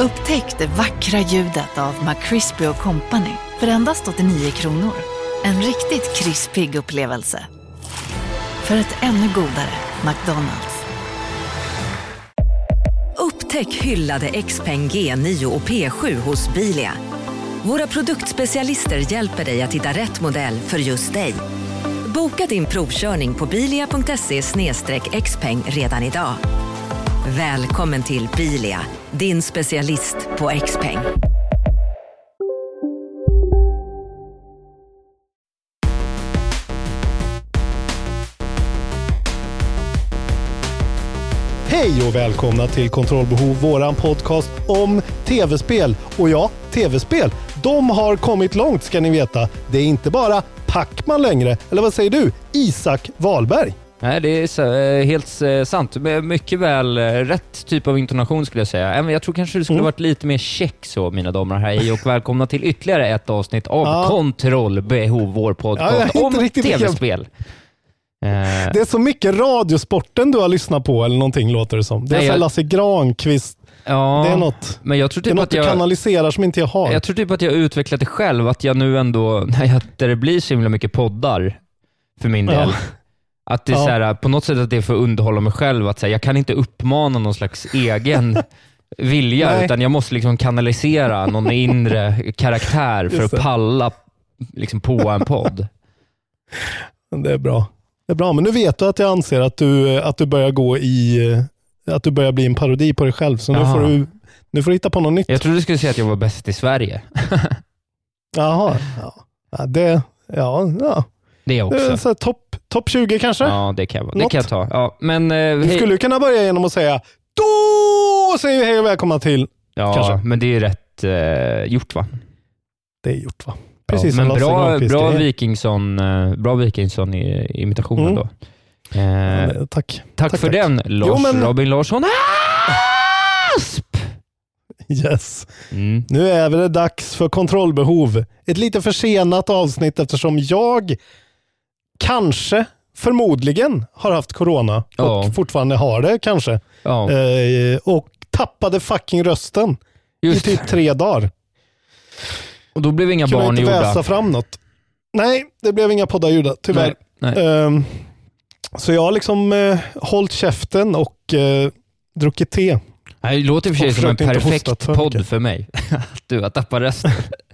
Upptäck det vackra ljudet av McCrispy Company för endast 89 kronor. En riktigt krispig upplevelse. För ett ännu godare McDonalds. Upptäck hyllade XPeng G9 och P7 hos Bilia. Våra produktspecialister hjälper dig att hitta rätt modell för just dig. Boka din provkörning på bilia.se xpeng redan idag. Välkommen till Bilia, din specialist på X-peng. Hej och välkomna till Kontrollbehov, våran podcast om tv-spel. Och ja, tv-spel, de har kommit långt ska ni veta. Det är inte bara Pacman längre, eller vad säger du? Isak Wahlberg. Nej, det är eh, helt eh, sant. Mycket väl eh, rätt typ av intonation skulle jag säga. Även Jag tror kanske det skulle Mm. varit lite mer check så, mina damer och herrar. Och välkomna till ytterligare ett avsnitt av Ja. Kontrollbehov, vår Ja, podcast jag inte om tv-spel. Det är så mycket Radiosporten du har lyssnat på eller någonting låter det som. Det är Nej, jag- Lasse Granqvist. ja, Det är något, men jag tror det är typ något att du jag... kanaliserar som inte jag har. Jag tror typ att jag har utvecklat det själv, att jag nu ändå, när jag, det blir så himla mycket poddar för min Ja. Att det är Ja. så här, på något sätt att det är för att underhålla mig själv, att så här, jag kan inte uppmana någon slags egen vilja, Nej. utan jag måste liksom kanalisera någon inre karaktär för att palla liksom, på en podd. Det är bra. Det är bra, men nu vet du att jag anser att du, att du börjar gå i, att du börjar bli en parodi på dig själv. Så nu får, du, nu får du hitta på något nytt. Jag trodde du skulle säga att jag var bäst i Sverige. Jaha. Ja. Ja, det, ja, ja. Det är också. så Topp top 20 kanske? Ja, det kan det kan jag ta. Ja, men, eh, Du skulle kunna börja genom att säga då säger vi hej och välkomna till. ja, kanske. men det är rätt eh, gjort va? Det är gjort va? Precis ja, men bra, bra. Wikingsson, eh, bra Wikingsson i imitationen Mm. då. Eh, Tack. tack, tack, för tack. den, Lars Jo, men- Robin Larsson Asp! Yes. Mm. Nu är det dags för kontrollbehov. Ett lite försenat avsnitt eftersom jag kanske, förmodligen, har haft corona Ja. och fortfarande har det kanske. Ja, Eh, och tappade fucking rösten just i typ tre dagar. Och då blev inga Kunde barn inte gjorda. väsa fram något. Nej, det blev inga poddar gjorda, tyvärr. Nej, nej. Ehm, så jag har liksom eh, hållit käften och eh, druckit te. Det låter i och för sig som en perfekt podd för mig. Att du har tappat rösten.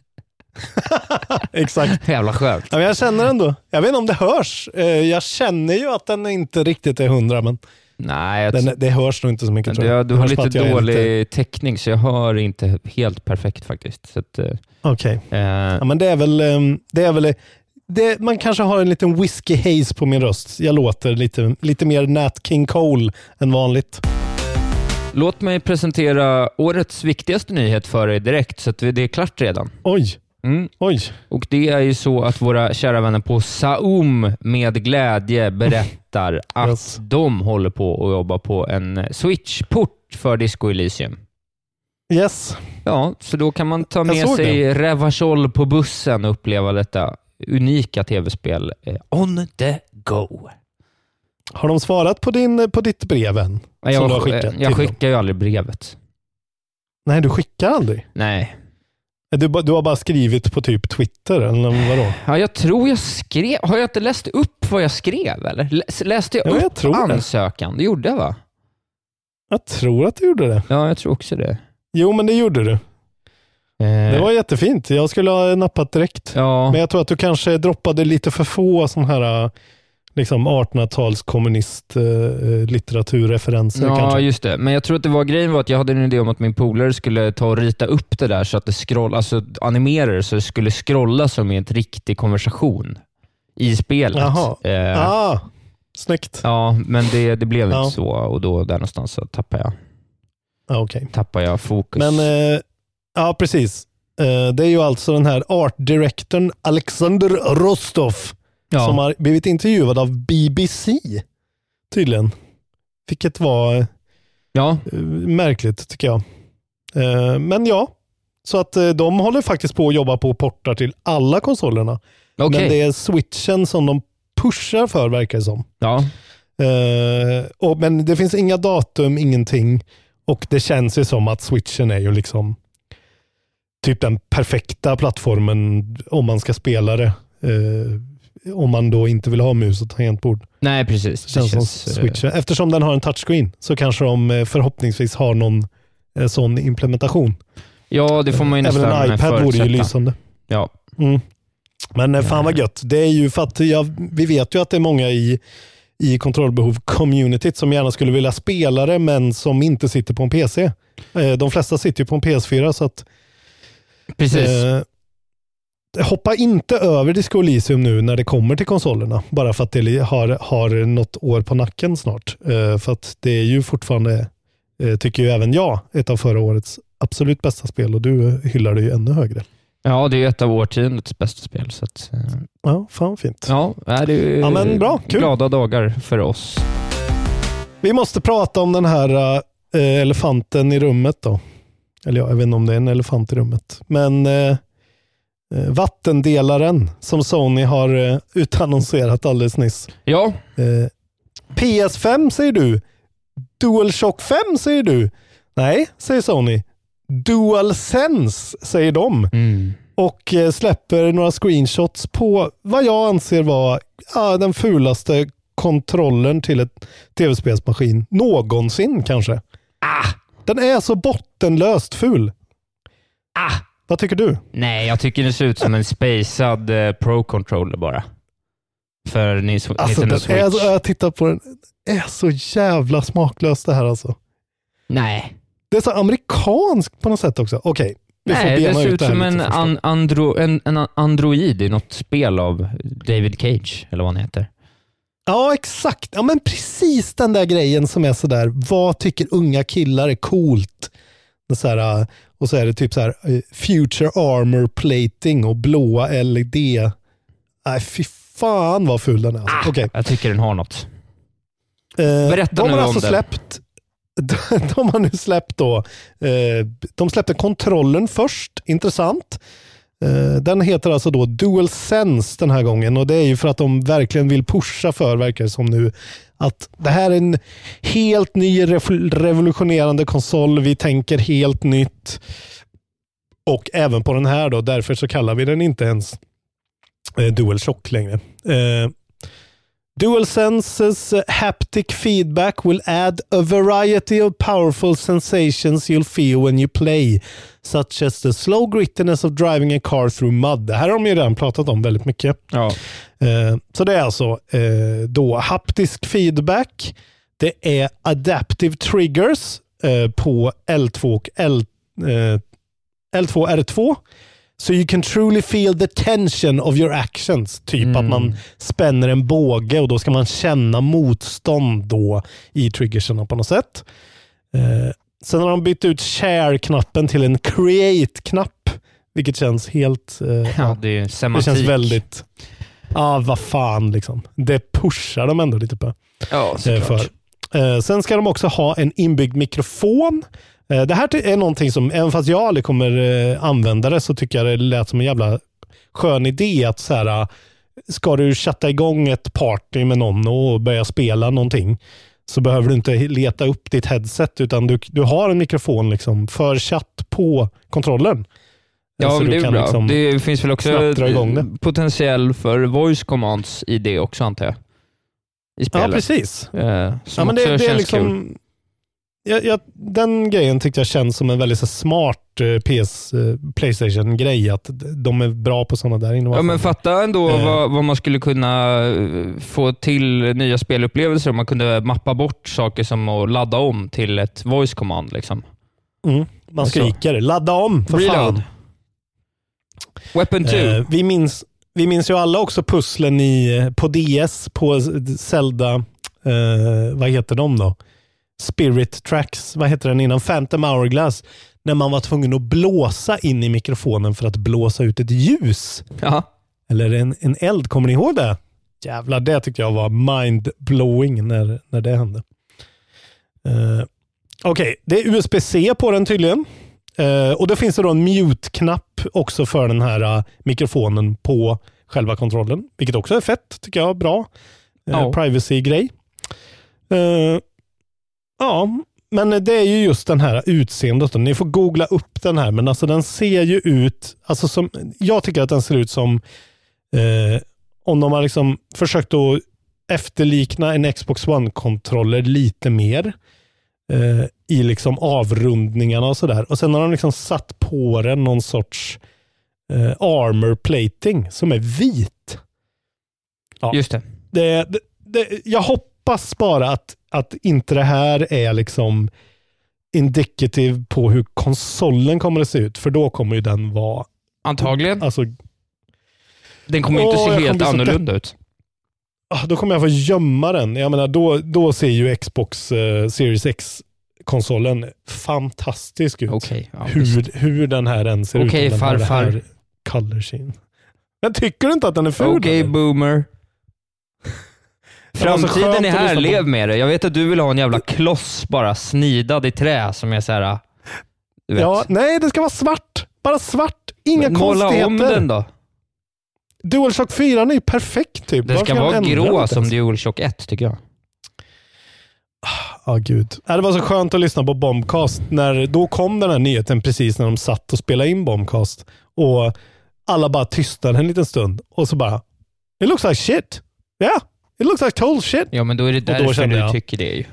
Exakt. Jävla skönt. Ja, men jag känner ändå, jag vet inte om det hörs. Eh, jag känner ju att den inte riktigt är hundra, men Nej, jag den, det hörs nog inte så mycket. tror jag. du, du har lite jag dålig lite- täckning, så jag hör inte helt perfekt faktiskt. Eh, Okej, eh, ja, men det är väl, ehm, det är väl det, man kanske har en liten whisky haze på min röst. Jag låter lite, lite mer Nat King Cole än vanligt. Låt mig presentera årets viktigaste nyhet för dig direkt, så att det är klart redan. Oj, Mm. oj. Och Det är ju så att våra kära vänner på Saum med glädje berättar att Yes. de håller på att jobba på en Switch-port för Disco Elysium. Yes. Ja, så då kan man ta Jag med sig Revachol på bussen och uppleva detta unika tv-spel eh, on the go. Har de svarat på, din, på ditt brev än? Jag, jag skickar ju aldrig brevet. Nej, du skickar aldrig. Nej. Du, du har bara skrivit på typ Twitter, eller vadå? Ja, jag tror jag skrev... Har jag inte läst upp vad jag skrev? Eller? Läs- Läste jag Ja, upp jag tror det. ansökan? Det gjorde jag va? Jag tror att du gjorde det. Ja, jag tror också det. Jo, men det gjorde du. Eh, Det var jättefint. Jag skulle ha nappat direkt. Ja, Men jag tror att du kanske droppade lite för få sådana här liksom 1800-tals kommunist eh, litteraturreferenser ja kanske. just det. Men jag tror att det var grejen var att jag hade en idé om att min polare skulle ta och rita upp det där så att det scroll, alltså animera det så det skulle scrolla som i en riktig konversation i spelet. Jaha. Eh, Ah, Snyggt. Ja, men det, det blev Ja. inte så och då där någonstans så tappade jag, Ja, okej. tappade jag fokus. Men, eh, ja precis. Eh, det är ju alltså den här art directorn Alexander Rostov ja. som har blivit intervjuad av BBC tydligen. Vilket var eh, ja, märkligt tycker jag. Eh, men ja, så att eh, de håller faktiskt på att jobba på portar till alla konsolerna. okej. Men det är switchen som de pushar för verkar det som. Ja. Eh, och, men det finns inga datum, ingenting. Och det känns ju som att switchen är ju liksom typ den perfekta plattformen om man ska spela det. Eh, om man då inte vill ha mus och tangentbord. Nej, precis. Det känns, som switchen. Eftersom den har en touchscreen så kanske de eh, förhoppningsvis har någon eh, sån implementation. Ja, det får man ju Även nästan en iPad vore ju lysande. Ja. Mm. Men eh, fan vad gött. Det är ju för att jag, vi vet ju att det är många i, i kontrollbehov-communityt som gärna skulle vilja spela det, men som inte sitter på en PC. Eh, De flesta sitter ju på en PS4, så att Precis. eh, hoppa inte över Disco Elysium nu när det kommer till konsolerna, bara för att det har, har något år på nacken snart. Eh, För att det är ju fortfarande, eh, tycker ju även jag, ett av förra årets absolut bästa spel och du hyllar det ju ännu högre. Ja, det är ju ett av årtiondets bästa spel. Så att, eh, Ja, fan fint. ja, är det är Ja, men bra. Kul. glada dagar för oss. Vi måste prata om den här elefanten i rummet då. Eller ja, jag vet inte om det är en elefant i rummet. Men eh, vattendelaren som Sony har eh, utannonserat alldeles nyss. Ja, Eh, PS5 säger du. DualShock 5 säger du. Nej, säger Sony. DualSense säger de. mm. Och eh, släpper några screenshots på vad jag anser vara ja, den fulaste kontrollen till ett tv-spelsmaskin någonsin kanske. Ah! Den är så bottenlöst ful. Ah! Vad tycker du? Nej, jag tycker det ser ut som en spacad eh, Pro-controller bara. För Alltså, Nintendo den Switch. är, jag tittar på den. Det är så jävla smaklöst det här alltså. Nej, Det är så amerikanskt på något sätt också. Okej, vi får Nej det bena ser ut det som en, an, andro, en, en android i något spel av David Cage, eller vad han heter. Ja, exakt. Ja, men precis den där grejen som är sådär, vad tycker unga killar är coolt? Det Så här, och så är det typ så här, äh, future armor plating och blåa LED. Nej, fy fan vad ful den är. Alltså. Okej. Jag tycker den har något. Eh, Berätta de nu har om alltså den. släppt de har nu släppt då, eh, de släppte kontrollen först, intressant. Eh, den heter alltså då DualSense den här gången och det är ju för att de verkligen vill pusha för, verkar det som nu, att det här är en helt ny revolutionerande konsol. Vi tänker helt nytt. Och även på den här då, därför så kallar vi den inte ens eh, Dual DualShock längre. Eh, Eh, DualSense's haptic feedback will add a variety of powerful sensations you'll feel when you play, such as the slow grittiness of driving a car through mud. Det här har de ju redan pratat om väldigt mycket. Ja. Eh, Så det är alltså eh, då haptisk feedback. Det är adaptive triggers eh, på L2 och L, eh, L2 R2. So you can truly feel the tension of your actions. Typ att man spänner en båge och då ska man känna motstånd då i triggerserna på något sätt. Eh, sen har de bytt ut share-knappen till en create-knapp. Vilket känns helt... eh, ja, det är ju det semantik. känns väldigt... Ja, ah, vad fan liksom. Det pushar de ändå lite på. Ja, eh, såklart. Eh, sen ska de också ha en inbyggd mikrofon. Eh, det här är någonting som, även fast jag aldrig kommer eh, använda det, så tycker jag det lät som en jävla skön idé att så här, eh, ska du chatta igång ett party med någon och börja spela någonting, så behöver du inte leta upp ditt headset, utan du, du har en mikrofon liksom för chatt på kontrollen. Ja, Så men det är bra. liksom det finns väl också potentiell för voice commands i det också, antar jag. I spelet. Ja, precis. Eh, som Ja, men det, också det är känns kul. Jag, jag, den grejen tyckte jag känns som en väldigt så smart eh, PS, eh, Playstation-grej. Att de är bra på sådana där Ja, innovationer. men fatta ändå Eh. vad, vad man skulle kunna eh, få till nya spelupplevelser om man kunde mappa bort saker som att ladda om till ett voice command. Liksom. mm, man skriker. Ladda om, för Reload. fan. Weapon 2. Eh, vi, minns, vi minns ju alla också pusslen i, på DS på Zelda eh, vad heter de då? Spirit Tracks, vad heter den innan? Phantom Hourglass. När man var tvungen att blåsa in i mikrofonen för att blåsa ut ett ljus. Ja. Eller en, en eld, kommer ni ihåg det? Jävlar, det tyckte jag var mind-blowing när, när det hände. Uh, Okej, det är USB-C på den tydligen. Uh, och då finns det då en mute-knapp också för den här uh, mikrofonen på själva kontrollen. Vilket också är fett, tycker jag. Bra. Ja. Privacy-grej. Ja, men det är ju just den här utseendet. Ni får googla upp den här, men alltså den ser ju ut, alltså som, jag tycker att den ser ut som eh, om de har liksom försökt att efterlikna en Xbox One-kontroller lite mer eh, i liksom avrundningarna och sådär. Och sen har de liksom satt på den någon sorts eh, armor plating som är vit. Ja. Just det. Det, det, det, jag hoppas bara att, att inte det här är liksom indikativ på hur konsolen kommer att se ut, för då kommer ju den vara... Antagligen. Alltså, Den kommer inte Åh, jag se helt så annorlunda ut. ah, då kommer jag få gömma den. Jag menar, då, då ser ju Xbox eh, Series X-konsolen fantastisk ut. Okej. ja, hur, hur den här än ser Okej, ut. det farfar. Color scheme. Men tycker du inte att den är ful? Okej, eller? boomer. Det var så skönt Framtiden är här, lev med det. Jag vet att du vill ha en jävla kloss bara snidad i trä som är så här. Du vet. Ja, nej, det ska vara svart. Bara svart. Inga Men Måla konstigheter. om den då. DualShock 4 är ju perfekt typ. Den ska kan vara grå som? DualShock 1 tycker jag. Ja, gud. Ja, Det var så skönt att lyssna på Bombcast. När, då kom den här nyheten precis när de satt och spelade in Bombcast. Och alla bara tystnade en liten stund. Och så bara, it looks like shit. Yeah, it looks like total shit. Ja, men då är det då därför kände du jag- tycker det ju.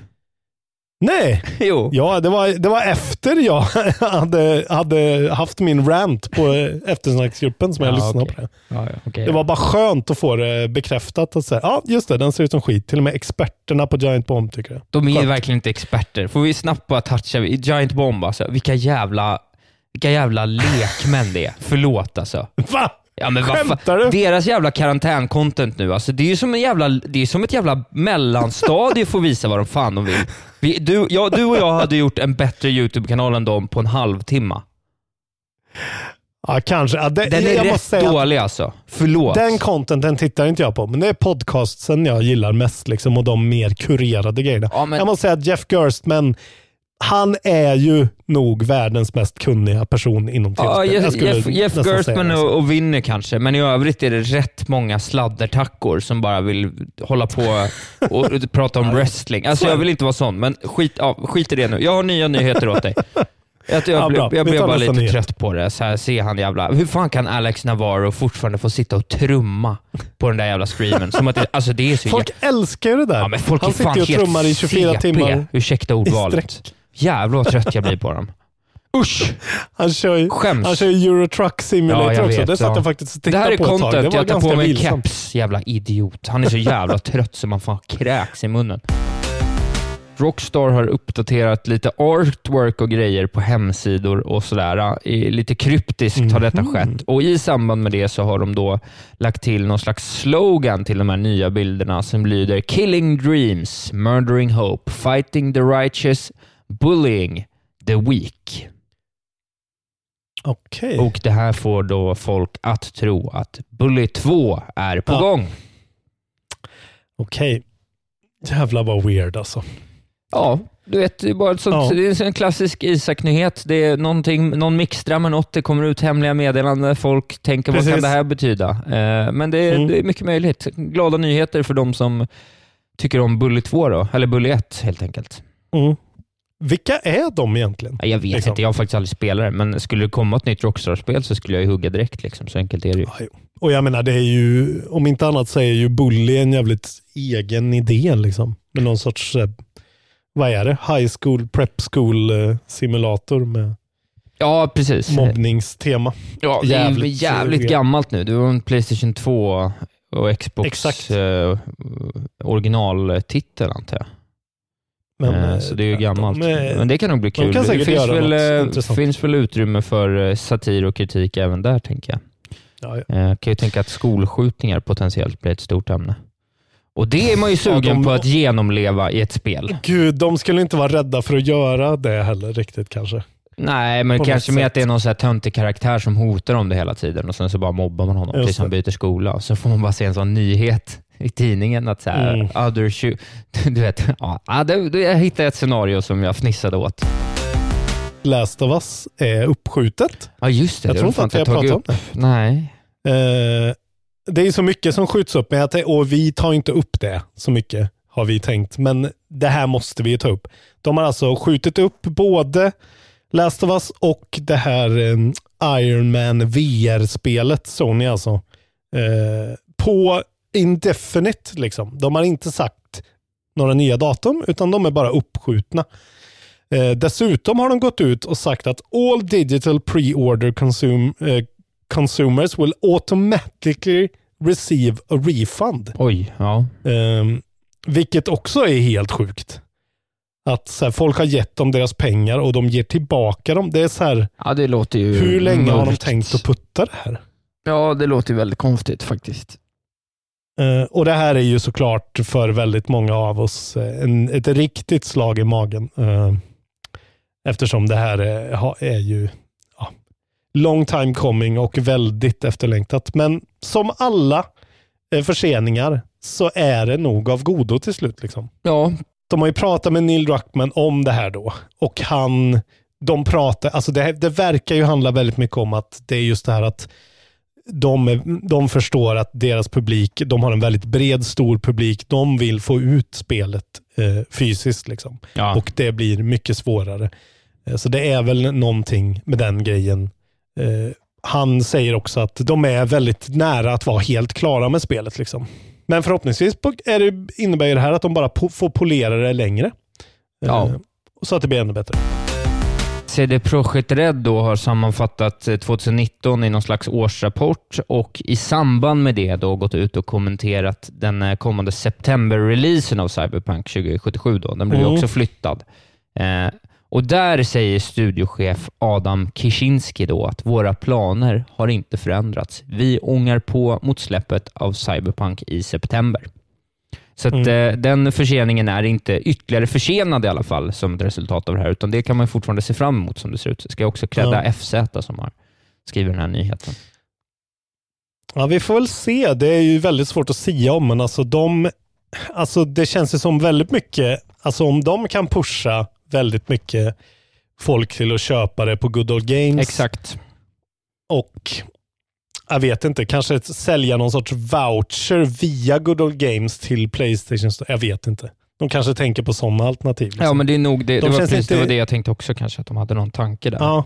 Nej, Jo. ja, det, var, det var efter jag hade, hade haft min rant på eftersnacksgruppen som jag Ja, lyssnade okej. på. Det. Ja, ja, okej. Det var bara skönt att få det bekräftat. Att säga, ja, just det, den ser ut som skit. Till och med experterna på Giant Bomb tycker det. De är Skönt. verkligen inte experter. Får vi snabbt bara toucha Giant Bomb alltså. Vilka jävla, vilka jävla lekmän det är. Förlåt alltså. Va? Ja, men Skämtar du? Deras jävla karantän-content nu, alltså, det är ju som, en jävla, det är som ett jävla mellanstadie för att visa vad de fan de vill. Vi, du, ja, du och jag hade gjort en bättre YouTube-kanal än dem på en halvtimme. Ja, kanske. Ja, det, Den är jag rätt dålig alltså. Förlåt. Den contenten tittar inte jag på, men det är podcastsen jag gillar mest liksom, och de mer kurerade grejerna. Ja, men- Jag måste säga att Jeff Gerstman, han är ju nog världens mest kunniga person inom Ja, tv-spel. Jag Jeff, Jeff, Jeff det. och, och vinner kanske, men i övrigt är det rätt många sladdertackor som bara vill hålla på och prata om wrestling. Alltså jag vill inte vara sån, men skit, ja, skit i det nu. Jag har nya nyheter åt dig. Jag, jag, Ja, jag, blev bara lite nyhet. trött på det. Så här, se han jävla... Hur fan kan Alex Navarro fortfarande få sitta och trumma på den där jävla streamen? Som att det, alltså det är så Folk älskar ju det där. Ja, folk han sitter och trummar i 24 CP. timmar. Ursäkta ordvalet. Jävlar vad trött jag blir på dem. Usch! Han kör ju, Skäms. han kör ju Euro Truck Simulator Ja, också. vet, det satt ja. jag faktiskt och tittade här är på ett tag. content, Det var jag tar på mig en keps. Jävla idiot. Han är så jävla trött så man fan kräks i munnen. Rockstar har uppdaterat lite artwork och grejer på hemsidor och sådär. Lite kryptiskt har detta Mhm. skett och i samband med det så har de då lagt till någon slags slogan till de här nya bilderna som lyder “Killing dreams, murdering hope, fighting the righteous, bullying the weak”. Okej. Och det här får då folk att tro att Bully 2 är på Ja. gång. Okej. Jävlar vad weird alltså. Ja, du vet, det är bara sånt, Ja. det är en klassisk Isak-nyhet. Det är någonting, någon mixtrar med något, det kommer ut hemliga meddelanden, folk tänker vad Precis. kan det här betyda? Eh, men det är, Mm. det är mycket möjligt. Glada nyheter för de som tycker om Bully 2 då, eller Bully 1 helt enkelt. Mm. Vilka är de egentligen? Ja, Jag vet Liksom. inte, jag har faktiskt aldrig spelat det, men skulle det komma ett nytt Rockstar-spel så skulle jag ju hugga direkt. Liksom. Så enkelt är det ju. Ja. Och jag menar, det är ju, om inte annat så är ju Bully en jävligt egen idé liksom. Med någon sorts, eh, vad är det? High school, prep school eh, simulator med Ja, precis. mobbningstema. Ja, det är Jävligt, jävligt, jävligt eh, gammalt nu. Det var en Playstation 2 och Xbox Exakt. eh, originaltitel antar jag. Men, Eh, eh, så det är ju gammalt. de Men det kan nog bli de kul. kan det finns göra väl, något eh, finns väl utrymme för satir och kritik även där, tänker jag. ja, ja. Eh, kan ju tänka att skolskjutningar potentiellt blir ett stort ämne. Och det är man ju sugen de- på att genomleva i ett spel. Gud, de skulle inte vara rädda för att göra det heller riktigt kanske. Nej, men På kanske sätt. att det är någon så här töntig karaktär som hotar om det hela tiden och sen så bara mobbar man honom Just tills han byter skola. Så får man bara se en sån nyhet i tidningen att så här, Mm. other shoe, du vet, ja, det, det, jag hittade ett scenario som jag fnissade åt. Last of Us är uppskjutet. Ja, just det. Jag det tror inte att vi har pratat om upp. Nej. Eh, det är så mycket som skjuts upp, det, och vi tar inte upp det så mycket, har vi tänkt. Men det här måste vi ta upp. De har alltså skjutit upp både Last of Us och det här eh, Iron Man VR-spelet, Sony alltså, eh, på indefinite. Liksom. De har inte sagt några nya datum, utan de är bara uppskjutna. Eh, dessutom har de gått ut och sagt att all digital pre-order consum, eh, consumers will automatically receive a refund. Oj, ja. Ehm, vilket också är helt sjukt. Att här, folk har gett dem deras pengar och de ger tillbaka dem. Det är så här, Ja, det låter ju hur länge har de mörkt. tänkt att putta det här? Ja, det låter väldigt konstigt faktiskt. Eh, och det här är ju såklart för väldigt många av oss eh, en, ett riktigt slag i magen. eh, eftersom det här är, är ju ja, long time coming och väldigt efterlängtat. Men som alla eh, förseningar så är det nog av godo till slut. Liksom. Ja, De har ju pratat med Neil Druckmann om det här då. Och han, de pratar, alltså det, det verkar ju handla väldigt mycket om att det är just det här att de, är- de förstår att deras publik, de har en väldigt bred, stor publik. De vill få ut spelet eh, fysiskt. Liksom. ja. Och det blir mycket svårare. Eh, så det är väl någonting med den grejen. Eh, han säger också att de är väldigt nära att vara helt klara med spelet. Liksom. Men förhoppningsvis är det, innebär det här att de bara po- får polera det längre. Ja. Eh, så att det blir ännu bättre. CD Projekt Red då har sammanfattat eh, 2019 i någon slags årsrapport och i samband med det då gått ut och kommenterat den eh, kommande september-releasen av Cyberpunk 2077. Då. Den blev Mm. också flyttad. Eh, och där säger studiochef Adam Kishinski då att våra planer har inte förändrats. Vi ångar på mot släppet av Cyberpunk i september. Så att, Mm. eh, den förseningen är inte ytterligare försenad i alla fall som ett resultat av det här, utan det kan man fortfarande se fram emot som det ser ut. Ska jag också credda Ja. FZ som har skrivit den här nyheten. Ja, vi får väl se. Det är ju väldigt svårt att sia om, men alltså de, alltså det känns ju som väldigt mycket, alltså om de kan pusha väldigt mycket folk till att köpa det på Good Old Games Exakt. och jag vet inte, kanske sälja någon sorts voucher via Good Old Games till Playstation. Store. Jag vet inte. De kanske tänker på sådana alternativ. liksom. Ja, men det är nog det. De Det var, precis, det inte- var det jag tänkte också kanske, att de hade någon tanke där. Ja.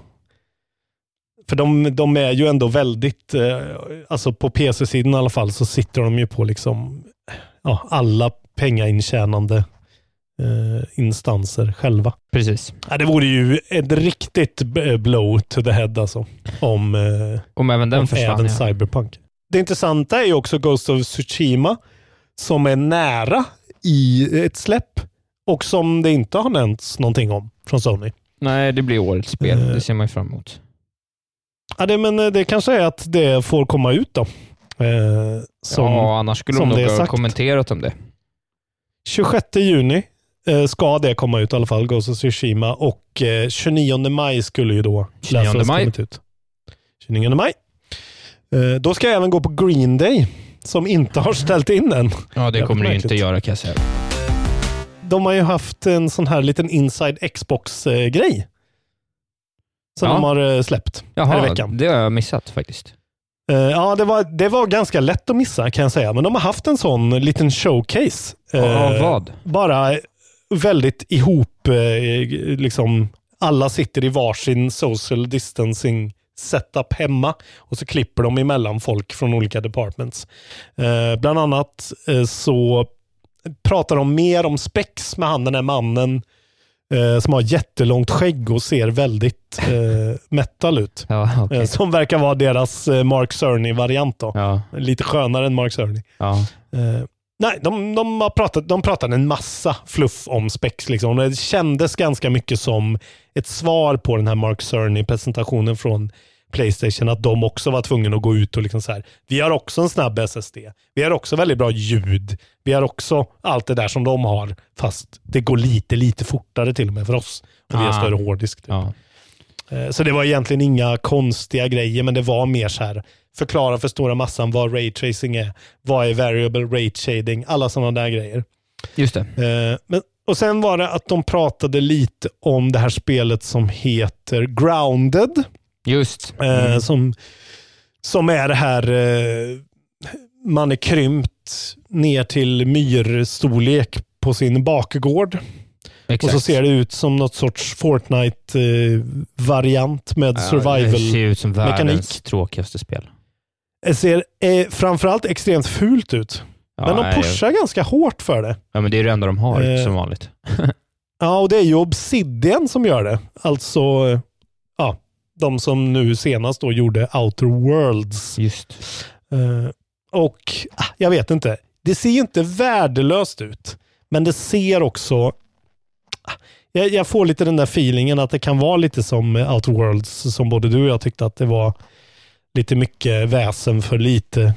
För de, de är ju ändå väldigt, eh, alltså på PC-sidan i alla fall, så sitter de ju på liksom ja, alla pengaintjänande eh, instanser själva. Precis. Ja, det vore ju ett riktigt blow to the head alltså. Om, eh, Om även den om försvann. även ja. Cyberpunk. Det intressanta är ju också Ghost of Tsushima som är nära i ett släpp och som det inte har nämnts någonting om från Sony. Nej, det blir årets spel. Eh. Det ser man ju fram emot. Ja, det, men eh, det kanske är att det får komma ut då. Eh, som ja, annars skulle de nog ha kommenterat om det. 26 juni ska det komma ut i alla fall, Ghost of Tsushima. Och eh, 29 maj skulle ju då 29 Last of Us maj. kommit ut. 29 maj. Eh, då ska jag även gå på Green Day, som inte har ställt in än. Ja, det Jävligt kommer märkligt. inte göra kan jag säga. De har ju haft en sån här liten inside Xbox-grej. Som Ja. de har eh, släppt här i Jaha, veckan. det har jag missat faktiskt. Eh, ja, det var, det var ganska lätt att missa kan jag säga. Men de har haft en sån liten showcase. Eh, vad? bara väldigt ihop, eh, liksom alla sitter i varsin social distancing setup hemma och så klipper de emellan folk från olika departments. Eh, bland annat eh, så pratar de mer om spex med han den här mannen eh, som har jättelångt skägg och ser väldigt eh, metal ut. Ja, okej. Eh, som verkar vara deras eh, Mark Cerny-variant. Ja, Lite skönare än Mark Cerny. ja. Nej, de, de, har pratat, de pratade en massa fluff om spex. Liksom. Det kändes ganska mycket som ett svar på den här Mark Cerny-presentationen från Playstation att de också var tvungna att gå ut och liksom så här, vi har också en snabb SSD. Vi har också väldigt bra ljud. Vi har också allt det där som de har, fast det går lite, lite fortare till och med för oss. Och vi har Ah. större hårddisk. Typ. Ja. Eh, Så det var egentligen inga konstiga grejer, men det var mer så här, förklara för stora massan vad raytracing är, vad är variable rate shading, alla sådana där grejer. Just det. Eh, Men, och sen var det att de pratade lite om det här spelet som heter Grounded, Just. eh, Mm. som, som är det här, eh, man är krympt ner till myrstorlek på sin bakgård. Exakt. Och så ser det ut som något sorts Fortnite-variant med Ja, Det survival. ser ut som världens mekanik. tråkigaste spel. Ser eh, framförallt extremt fult ut. Ja, men de nej, pushar ganska hårt för det. Ja, men det är det enda de har Eh, som vanligt. Ja, och det är ju Obsidian som gör det. Alltså, ja, de som nu senast då gjorde Outer Worlds. Just. Eh, och ah, jag vet inte, det ser ju inte värdelöst ut. Men det ser också, ah, jag, får lite den där feelingen att det kan vara lite som Outer Worlds, som både du och jag tyckte att det var lite mycket väsen för lite,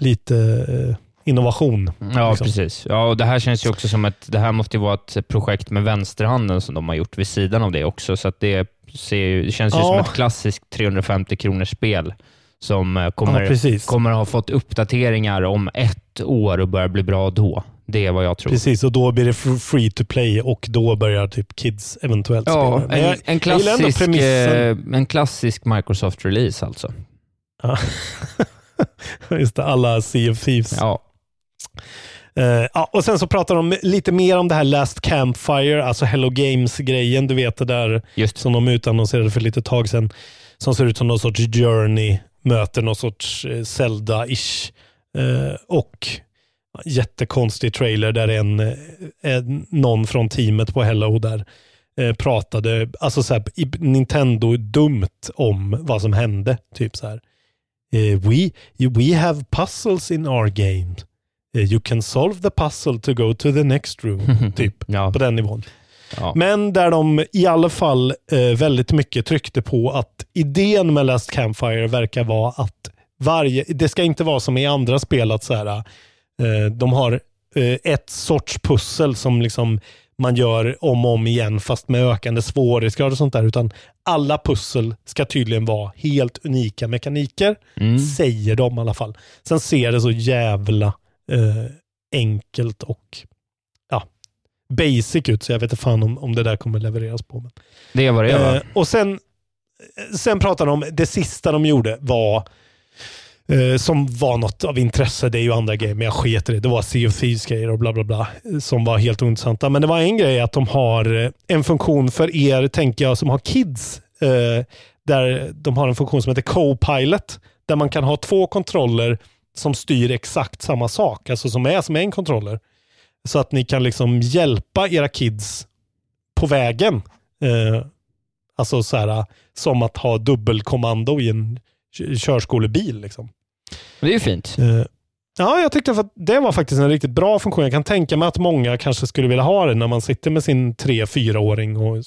lite eh, innovation. Ja, liksom. precis. Ja, och det här känns ju också som att det här måste ju vara ett projekt med vänsterhanden som de har gjort vid sidan av det också, så att det, ser, det känns ju Ja. som ett klassiskt 350 kronors spel som eh, kommer, Ja, kommer ha fått uppdateringar om ett år och börjar bli bra då. Det är vad jag tror. Precis, och då blir det fr- free to play och då börjar typ kids eventuellt Ja, spela. En, jag- en, klassisk, eh, en klassisk Microsoft-release alltså. Ja. Just det, alla Sea of Thieves. Ja, ja, och sen så pratar de lite mer om det här Last Campfire, alltså Hello Games-grejen. Du vet det där just som de utannonserade för lite tag sedan. Som ser ut som någon sorts Journey möter någon sorts eh, Zelda-ish. Eh, och jättekonstig trailer där en, en, någon från teamet på Hello där eh, pratade, alltså så här, i Nintendo dumt om vad som hände. Typ så här. Eh, we, we have puzzles in our game. Eh, you can solve the puzzle to go to the next room. typ Ja. på den nivån. ja. Men där de i alla fall eh, väldigt mycket tryckte på att idén med Last Campfire verkar vara att varje, det ska inte vara som i andra spel att så här, de har ett sorts pussel som liksom man gör om och om igen fast med ökande svårighetsgrad och sånt där. Utan alla pussel ska tydligen vara helt unika mekaniker. Mm. Säger de i alla fall. Sen ser det så jävla eh, enkelt och ja, basic ut, så jag vet inte fan om, om det där kommer levereras på. Men. Det är vad det är? Eh, och sen, sen pratar de om, det sista de gjorde var, eh, som var något av intresse, det är ju andra grejer, men jag sket i det. Det var Sea of Thieves grejer och bla bla bla, som var helt ointressanta. Men det var en grej att de har eh, en funktion för er, tänker jag, som har kids, eh, där de har en funktion som heter Co-Pilot, där man kan ha två kontroller som styr exakt samma sak, alltså som är som en kontroller. Så att ni kan liksom hjälpa era kids på vägen. Eh, alltså så här, eh, som att ha dubbelkommando i en körskolebil. Liksom. Det är ju fint. Eh, ja, jag tyckte att det var faktiskt en riktigt bra funktion. Jag kan tänka mig att många kanske skulle vilja ha det när man sitter med sin 3-4-åring och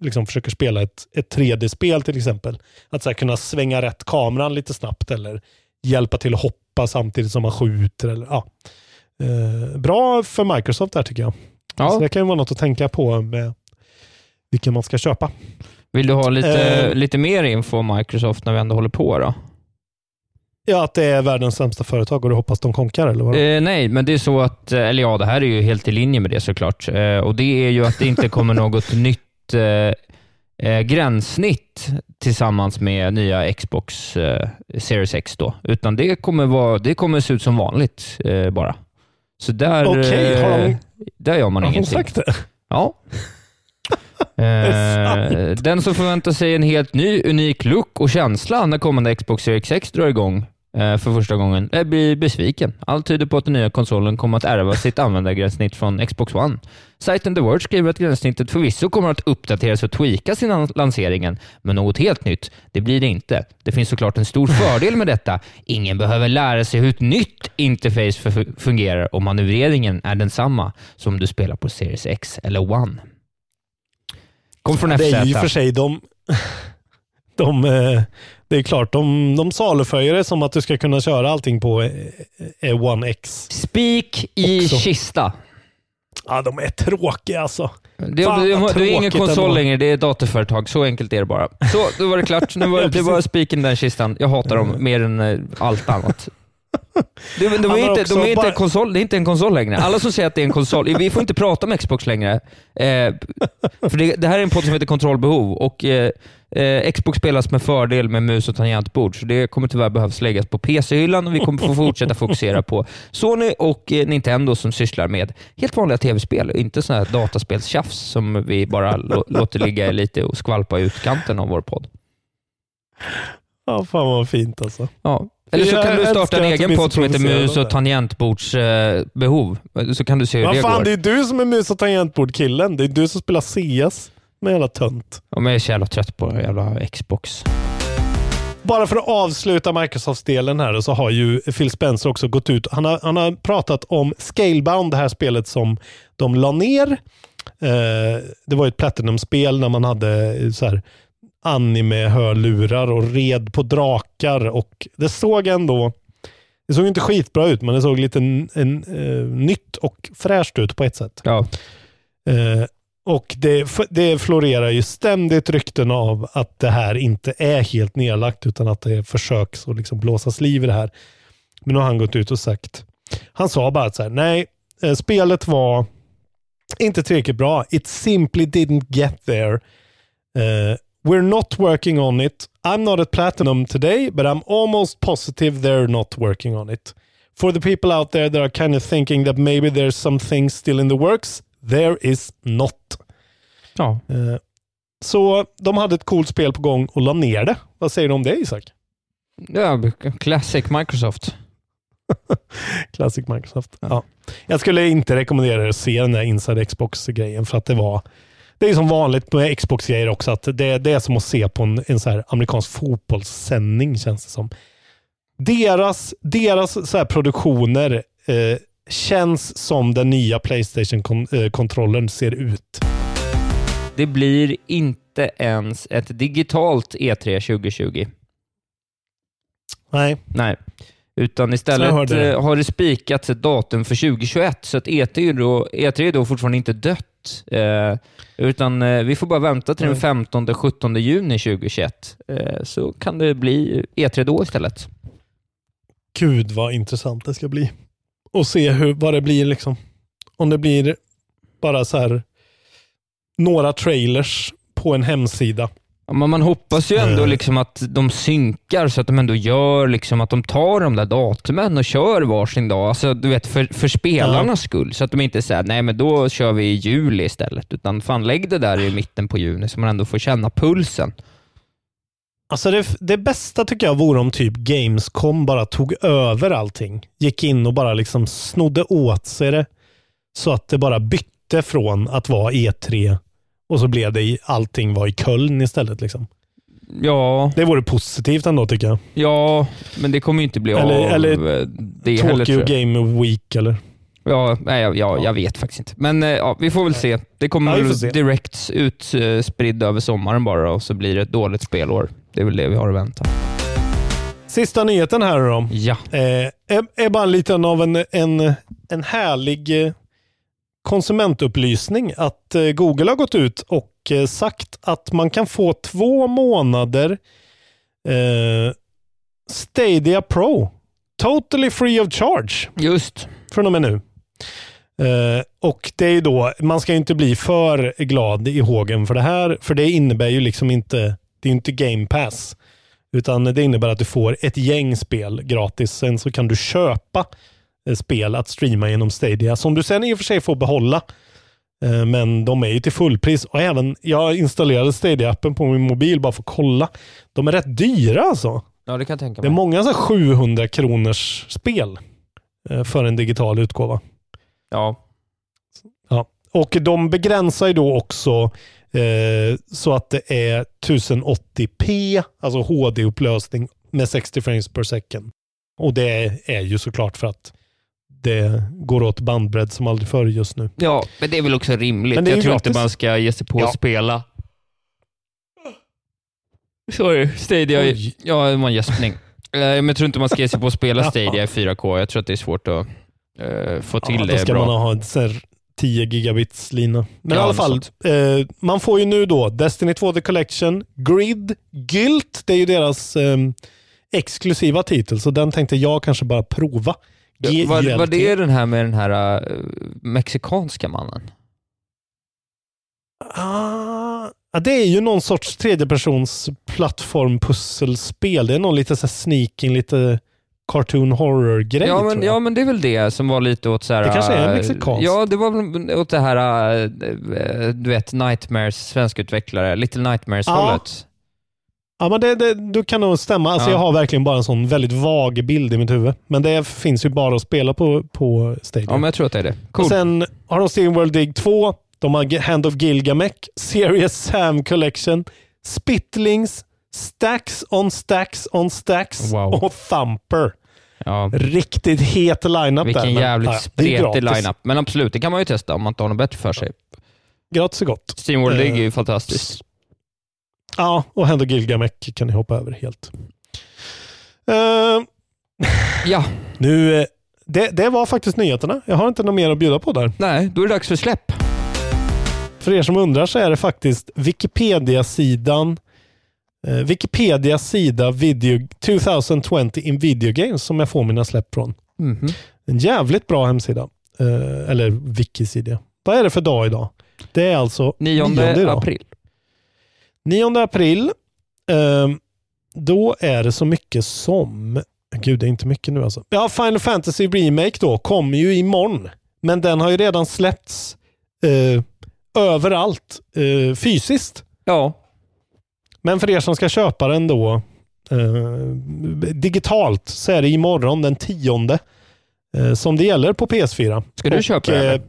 liksom försöker spela ett, ett 3D-spel till exempel. Att så kunna svänga rätt kameran lite snabbt eller hjälpa till att hoppa samtidigt som man skjuter. Eller, ja. eh, bra för Microsoft där tycker jag. Ja. Så det kan ju vara något att tänka på med vilken man ska köpa. Vill du ha lite, Eh. lite mer info om Microsoft när vi ändå håller på då? Ja, att det är världens sämsta företag och du hoppas de konkar eller vad? Eh, nej, men det är så att, eh, eller ja, det här är ju helt i linje med det såklart. Eh, och det är ju att det inte kommer något nytt eh, eh, gränssnitt tillsammans med nya Xbox eh, Series X då, utan det kommer, vara, det kommer se ut som vanligt bara. Så där, Okej, har de- där gör man Har ingenting. sagt det? Ja. den som förväntar sig en helt ny, unik look och känsla när kommande Xbox Series X drar igång för första gången eh, blir besviken. Allt tyder på att den nya konsolen kommer att ärva sitt användargränssnitt från Xbox One. Sajten The Verge skriver att gränssnittet förvisso kommer att uppdateras och tweakas innan lanseringen, men något helt nytt, det blir det inte. Det finns såklart en stor fördel med detta. Ingen behöver lära sig hur ett nytt interface fungerar och manövreringen är densamma som om du spelar på Series X eller One. Kom från Det är ju FZ. för sig de... de, eh, det är klart, de, de saluföjer det som att du ska kunna köra allting på eh, eh, One X. Spik i Också. kista. Ja, de är tråkiga alltså. Det, Fan, det, vad det, är ingen konsol längre, det är ett datorföretag. Så enkelt är det bara. Så, då var det klart. Nu var, det var spiken i den kistan. Jag hatar dem mer än eh, allt annat. Det, de, Han är inte, de är inte en konsol, det är inte en konsol längre. Alla som säger att det är en konsol, vi får inte prata om Xbox längre. Eh, för det, det här är en podd som heter Kontrollbehov och eh, eh, Xbox spelas med fördel med mus och tangentbord, så det kommer tyvärr behövas läggas på PC-hyllan och vi kommer få fortsätta fokusera på Sony och eh, Nintendo som sysslar med helt vanliga tv-spel, inte sådana här dataspelstjafs som vi bara lå- låter ligga lite och skvalpa i utkanten av vår podd. Ja, fan vad fint alltså. Ja. Eller så Jag kan du starta en egen podd som heter mus och tangentbordsbehov. Eh, så kan du se hur Vad det fan, går. det är du som är mus och tangentbord-killen. Det är du som spelar CS med jävla tönt. Ja, men jag är så jävla trött på jävla Xbox. Bara för att avsluta Microsoft-delen här så har ju Phil Spencer också gått ut. Han har, han har pratat om Scalebound, det här spelet som de la ner. Eh, det var ett Platinum-spel när man hade eh, så här anime-hörlurar och red på drakar och det såg ändå det såg inte skitbra ut, men det såg lite en, en, eh, nytt och fräscht ut på ett sätt. Ja och det, det florerar ju ständigt rykten av att det här inte är helt nedlagt utan att det försöks att liksom blåsas liv i det här. Men nu har han gått ut och sagt, han sa bara att så här, nej, eh, spelet var inte tillräckligt bra. It simply didn't get there. Uh, we're not working on it. I'm not at Platinum today, but I'm almost positive they're not working on it. For the people out there that are kind of thinking that maybe there's some things still in the works, there is not. ja. Eh, så de hade ett coolt spel på gång och la ner det. Vad säger du om det Isak? ja classic Microsoft. Classic Microsoft. Ja. Jag skulle inte rekommendera er att se den där Inside Xbox-grejen för att det var det är som vanligt med Xbox-grejer också, att det, det är som att se på en, en så här amerikansk fotbollssändning känns det som. Deras, deras så här produktioner eh, känns som den nya Playstation-kontrollen ser ut. Det blir inte ens ett digitalt E E3 2020. Nej, Nej. Utan istället eh, har det spikats ett datum för 2021, så att E3 är då, E3 är då fortfarande inte dött. Eh, utan eh, vi får bara vänta till den Nej. 15-17 juni 2021, eh, så kan det bli E3 då istället. Gud vad intressant det ska bli. Och se hur, vad det blir liksom. Om det blir bara så här några trailers på en hemsida. Ja, Men man hoppas ju ändå Eh. liksom att de synkar så att de ändå gör liksom att de tar de där datumen och kör varsin dag. Alltså, du vet, för, för spelarnas skull. Så att de inte säger nej men då kör vi i juli istället. Utan fan lägg det där i mitten på juni så man ändå får känna pulsen. Alltså det, det bästa tycker jag vore om typ Gamescom bara tog över allting. Gick in och bara liksom snodde åt sig det. Så att det bara bytte från att vara E3 och så blev det i, allting var i Köln istället. Liksom. Ja, Det vore positivt ändå tycker jag. ja, men det kommer ju inte bli Eller- av eller eh, det heller. Tokyo tror jag. Game Week eller? Ja, nej, ja, ja, jag vet faktiskt inte. Men eh, ja, vi får väl se. Det kommer Ja, direkt utspridd över sommaren bara och så blir det ett dåligt spelår. Det är väl det vi har att vänta. Sista nyheten här då. Ja. eh, är, bara en liten av en, en, en härlig eh, konsumentupplysning att eh, Google har gått ut och eh, sagt att man kan få två månader eh, Stadia Pro totally free of charge Just. från och med nu. Eh, och det är då, man ska inte bli för glad i hågen för det här, för det innebär ju liksom inte, det är inte game pass. Utan det innebär att du får ett gäng spel gratis. Sen så kan du köpa eh, spel att streama genom Stadia, som du sen i och för sig får behålla. Eh, Men de är ju till fullpris. Och även, jag installerade Stadia-appen på min mobil bara för att kolla. De är rätt dyra alltså. Ja, det kan jag tänka Det är mig. många så här 700 kronors spel eh, för en digital utgåva. Ja. Och de begränsar ju då också eh, så att det är 1080p, alltså HD-upplösning med 60 frames per second. Och det är ju såklart för att det går åt bandbredd som aldrig förr just nu. ja, men det är väl också rimligt. Men det är Jag tror gratis. inte man ska ge sig på Ja. att spela Sorry, Stadia. Oj. Ja, det var en gäspning. Eh, Men jag tror inte man ska ge sig på att spela Stadia i 4K. Jag tror att det är svårt att eh, få till Ja, det då ska bra. man ha en 10 gigabits lina. Men Ja, i alla fall, eh, man får ju nu då Destiny 2 The Collection, Grid, Gylt, det är ju deras eh, exklusiva titel, så den tänkte jag kanske bara prova. G- Var, var det den här med den här eh, mexikanska mannen? Ah, det är ju någon sorts tredjepersons plattformpusselspel. Det är någon lite så sneaking, lite cartoon horror-grej Ja men, ja, men det är väl det som var lite åt så här, Det kanske är mexikanskt. Ja, det var väl åt det här, eh, du vet, Nightmares, svenskutvecklare, Little Nightmares-hållet. Ja, men det, det, du kan nog stämma. Alltså, Ja. Jag har verkligen bara en sån väldigt vag bild i mitt huvud. Men det finns ju bara att spela på, på Stadia. Ja, men jag tror att det är det. Cool. Och sen har de Steam World Dig 2, de har Hand of Gilgamesh, Serious Sam Collection, Spittlings, Stacks on Stacks on Stacks Wow. och Thumper. Ja. Riktigt het line-up där. Vilken men, jävligt ja, är spretig gratis. lineup. Men absolut, det kan man ju testa om man inte har något bättre för sig. Gratis och gott. Steam World Dig är ju Eh, fantastiskt. Ja, och Hand of Gilgamesh kan ni hoppa över helt. Eh, Ja, nu, eh, det, det var faktiskt nyheterna. Jag har inte något mer att bjuda på där. nej, då är det dags för släpp. För er som undrar så är det faktiskt Wikipedia-sidan eh, Wikipedias sida video 2020 in video games som jag får mina släpp från. Mhm. En jävligt bra hemsida. Eh, eller wikisida. Vad är det för dag idag? Det är alltså 9 nionde idag. april. 9 april. Eh, då är det så mycket som... Gud, det är inte mycket nu alltså. Ja, Final Fantasy Remake då kommer ju imorgon. Men den har ju redan släppts eh, överallt eh, fysiskt. Ja, Men för er som ska köpa den då eh, digitalt så är det imorgon den tionde eh, som det gäller på PS4. Ska du köpa det, eller?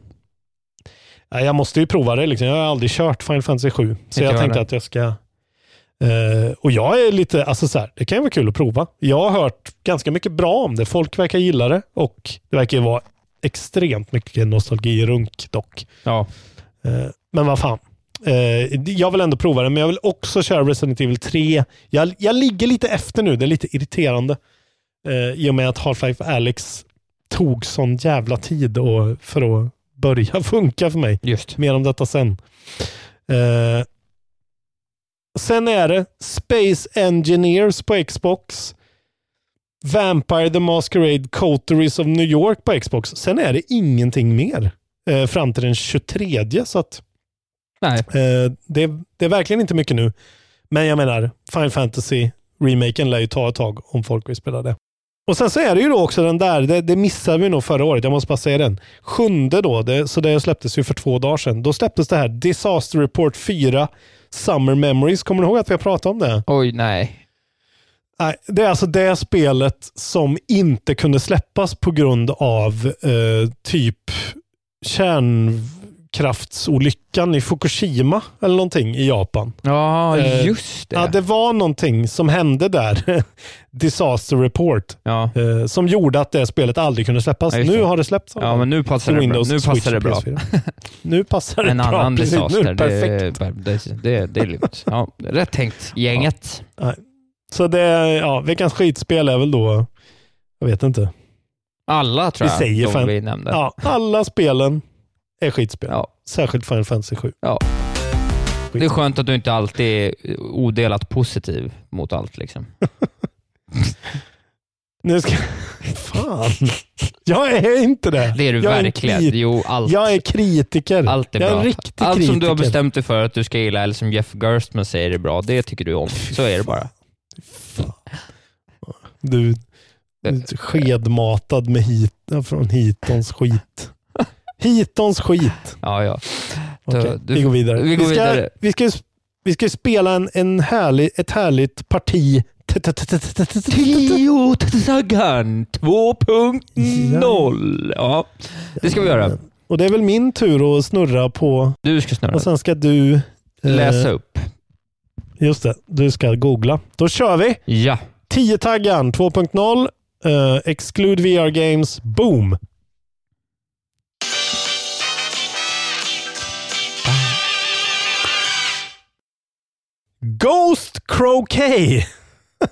ja, jag måste ju prova det. Liksom. Jag har aldrig kört Final Fantasy 7. Så jag jag tänkte heller. att jag ska... eh, och jag är lite, alltså så här, det kan ju vara kul att prova. Jag har hört ganska mycket bra om det. Folk verkar gilla det och det verkar ju vara extremt mycket nostalgirunk dock. ja. Eh, Men vad fan. Eh, Jag vill ändå prova det, men jag vill också köra Resident Evil 3. Jag, jag ligger lite efter nu. Det är lite irriterande. Eh, I och med att Half-Life Alyx tog sån jävla tid och, för att börja funka för mig. just. Mer om detta sen. Eh, sen är det Space Engineers på Xbox. Vampire the Masquerade Coteries of New York på Xbox. Sen är det ingenting mer eh, fram till den 23. Så att Nej. Eh, det, det är verkligen inte mycket nu. Men jag menar, Final Fantasy remaken lär ju ta ett tag om folk vill spela det. Och sen så är det ju då också den där, det, det missade vi nog förra året, jag måste bara säga den. Sjunde då, det, så det släpptes ju för två dagar sedan. Då släpptes det här Disaster Report 4 Summer Memories. Kommer du ihåg att vi har pratat om det? Oj, nej. Nej, det är alltså det spelet som inte kunde släppas på grund av eh, typ kärnkraftsolyckan i Fukushima eller någonting i Japan. Ja, Eh, just det. Ja, det var någonting som hände där. Disaster Report. Ja. Eh, som gjorde att det spelet aldrig kunde släppas. Ja, nu har det släppts. ja, men nu passar Till det bra. Nu passar det bra. PS4. Nu passar det En bra. annan precis. Nu är disaster. det perfekt. Det, det, det, är lugnt. Ja, rätt tänkt, gänget. Så det, ja, veckans skitspel är väl då, jag vet inte. Alla tror Vi jag säger de fan- vi nämnde. Ja, alla spelen är skitspel. Ja. Särskilt Final Fantasy 7. Ja. Det är skönt att du inte alltid är odelat positiv mot allt. Liksom. Nu ska... Fan. Jag är inte det. Det är du jag verkligen. Är. Jo, allt, Jag är kritiker. allt är jag är bra. riktig allt kritiker. som du har bestämt dig för att du ska gilla, eller som Jeff Gerstmann säger är bra, det tycker du om. Så är det bara. Du, du är skedmatad med hit, från Hitons skit. Hitons skit. Ja, ja. Okej, du- vi går vidare. vi går ska, vidare. Vi ska, vi ska spela en, en härlig, ett härligt parti. Tio Taggan 2.0. Ja, det ska vi göra. Och det är väl min tur att snurra på Du ska snurra. och sen ska du eh, Läsa upp. Just det, du ska googla. Då kör vi! Ja. 10 taggan 2.0 eh, Exclude VR Games Boom! Ghost Croquet.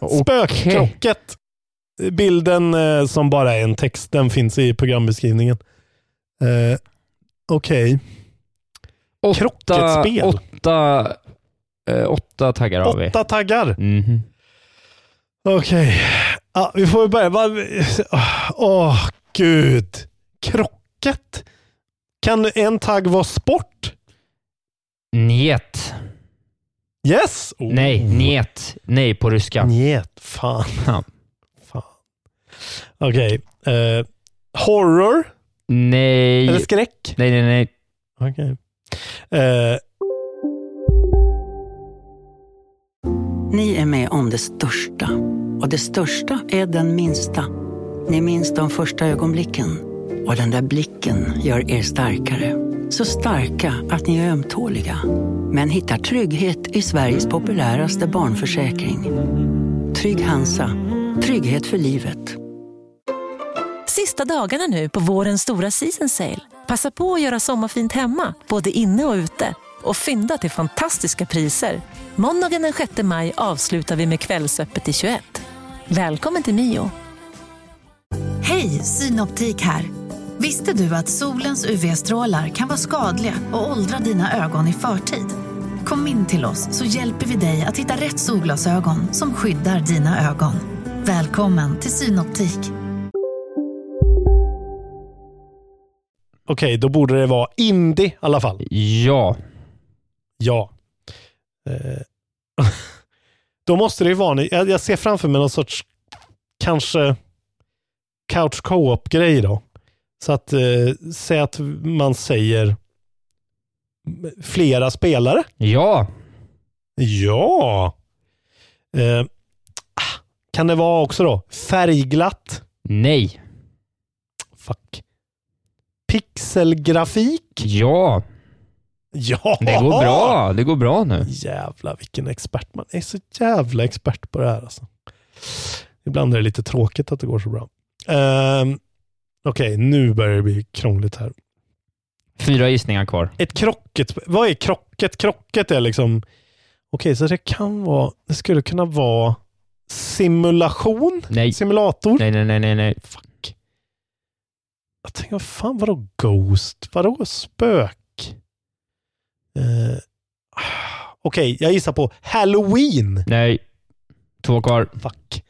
Spökkrocket. Bilden eh, som bara är en text, den finns i programbeskrivningen. Eh, Okej. Åtta, Krocketspel. åtta, eh, åtta taggar har vi. Åtta taggar. Mhm. Okej. Ja, vi får börja. Va- Åh, gud. Krocket. Kan en tagg vara sport? Njet. Yes! Oh. Nej, njet. Nej på ryska. Njet. Fan. Ja. Fan. Okej. Eh, horror? Nej. Eller skräck? Nej, nej, nej. Okej. Eh, Ni är med om det största. Och det största är den minsta. Ni minns de första ögonblicken. Och den där blicken gör er starkare. Så starka att ni är ömtåliga. Men hittar trygghet i Sveriges populäraste barnförsäkring. Trygg Hansa. Trygghet för livet. Sista dagarna nu på vårens stora season sale. Passa på att göra sommarfint hemma, både inne och ute. Och fynda till fantastiska priser. Måndagen den 6 maj avslutar vi med Kvällsöppet i 21. Välkommen till Mio. Hej, Synoptik här. Visste du att solens UV-strålar kan vara skadliga och åldra dina ögon i förtid? Kom in till oss så hjälper vi dig att hitta rätt solglasögon som skyddar dina ögon. Välkommen till Synoptik. Okej, då borde det vara indie i alla fall. Ja. Ja. Eh, då måste det ju vara, jag, jag ser framför mig någon sorts kanske couch co-op grej då. Så att eh, säg att man säger flera spelare. Ja. Ja. Eh, kan det vara också då färgglatt? Nej. Fuck. Pixelgrafik? Ja. Ja! Det går bra. Det går bra nu. Jävlar vilken expert. Man är så jävla expert på det här alltså. Ibland är det lite tråkigt att det går så bra. Um, Okej, nu börjar det bli krångligt här. Fyra gissningar kvar. Ett krocket. Vad är krocket? Krocket är liksom... Okej, så det kan vara... Det skulle kunna vara simulation? Nej. Simulator? Nej, nej, nej, nej, nej. Fuck. Jag tänker, vad fan, vadå Ghost? Vadå spök? Uh, Okej, jag gissar på Halloween. Nej. Två kvar. Fuck.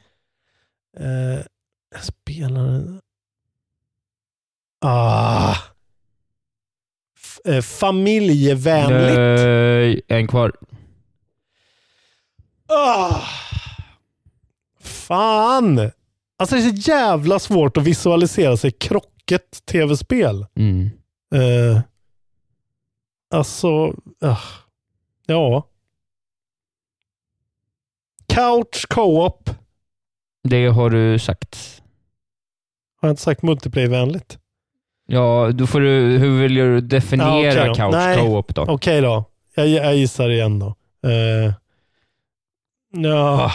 Uh, jag spelar... Ah. F- eh, familjevänligt. Nej. En kvar. Ah. Fan! Alltså det är så jävla svårt att visualisera sig krocket tv-spel. Mm. Uh, alltså, ah. ja. Couch co-op. Det har du sagt. Har jag inte sagt multiplayer-vänligt? Ja, då får du, hur vill du definiera Ja, då. couch Nej. co-op då? Okej då. Jag, jag gissar igen då. Uh, ja.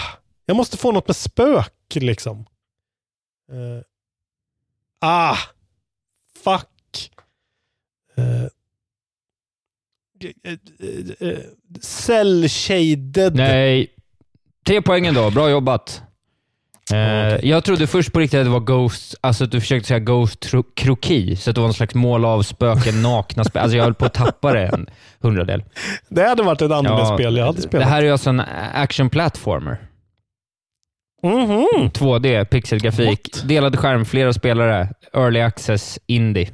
Jag måste få något med spök liksom. Eh, ah! Fuck! Uh, Cell-shaded. Nej. Tre poängen då. Bra jobbat. Eh, Jag trodde först på riktigt att det var Ghost, alltså att du försökte säga Ghost kroki, så att det var någon slags mål av spöken nakna spel. Alltså jag höll på att tappa det en hundradel. Det hade varit ett anime-spel jag hade spelat. Det här är alltså en action platformer. Mhm. 2D, pixelgrafik, delad skärm, flera spelare, early access, indie.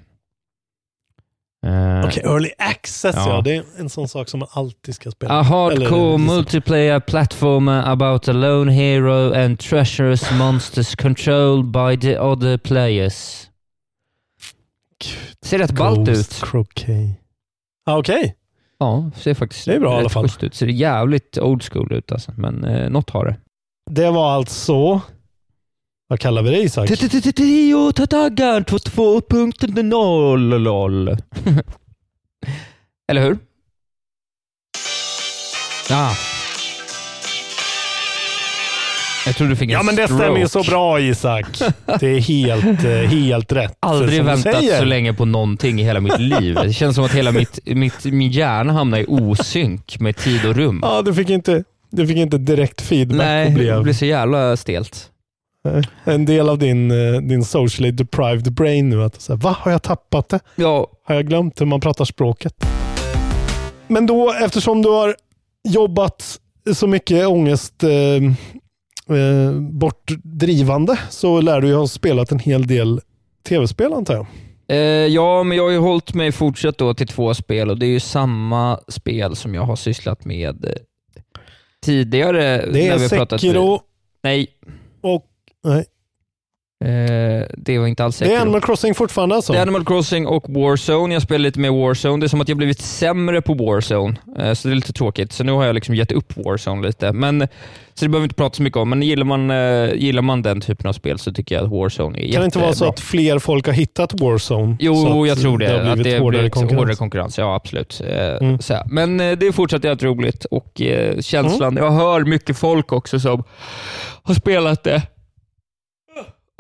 Eh, Okej, early access ja. Ja. Det är en sån sak som man alltid ska spela. A hardcore Eller- multiplayer platformer about a lone hero and treacherous monsters controlled by the other players. Ser rätt ballt ut. Croquet. Ah, Okej. Ja, ser faktiskt Det är bra i alla rätt fall. schysst ut. Ser jävligt old school ut alltså, men eh, något har det. Det var alltså... Vad kallar vi det Isak? Tio taggar, 2.0. Eller hur? Ja. Jag tror du fick en Ja men det stämmer ju så stroke. bra Isak. Det är helt, eh, helt rätt. Aldrig väntat så länge på någonting i hela mitt liv. Det känns som att hela mitt, mitt, min hjärna hamnar i osynk med tid och rum. Ja, du fick inte, Du fick inte direkt feedback Nej, det blev blir så jävla stelt. En del av din, eh, din socially deprived brain nu. Att säga, Va, har jag tappat det? Ja, Har jag glömt hur man pratar språket? Men då, eftersom du har jobbat så mycket ångest eh, eh, bortdrivande så lär du ju ha spelat en hel del tv-spel antar jag. Eh, ja, men jag har ju hållit mig fortsatt då till två spel och det är ju samma spel som jag har sysslat med eh, tidigare. Det när är vi har pratat- Sekiro Nej, och... Nej. eh, det var inte alls Det är. Animal Crossing fortfarande alltså? Det är Animal Crossing och Warzone. Jag spelar lite mer Warzone. Det är som att jag blivit sämre på Warzone, eh, så det är lite tråkigt. Så nu har jag liksom gett upp Warzone lite. Men, så det behöver vi inte prata så mycket om, men gillar man, eh, gillar man den typen av spel så tycker jag att Warzone är Kan det inte vara så att fler folk har hittat Warzone? Jo, jag tror det. Det har blivit det hårdare blivit konkurrens. hårdare konkurrens. Ja, absolut. Mm. Men det är fortsatt jävligt roligt och känslan, jag hör mycket folk också som har spelat det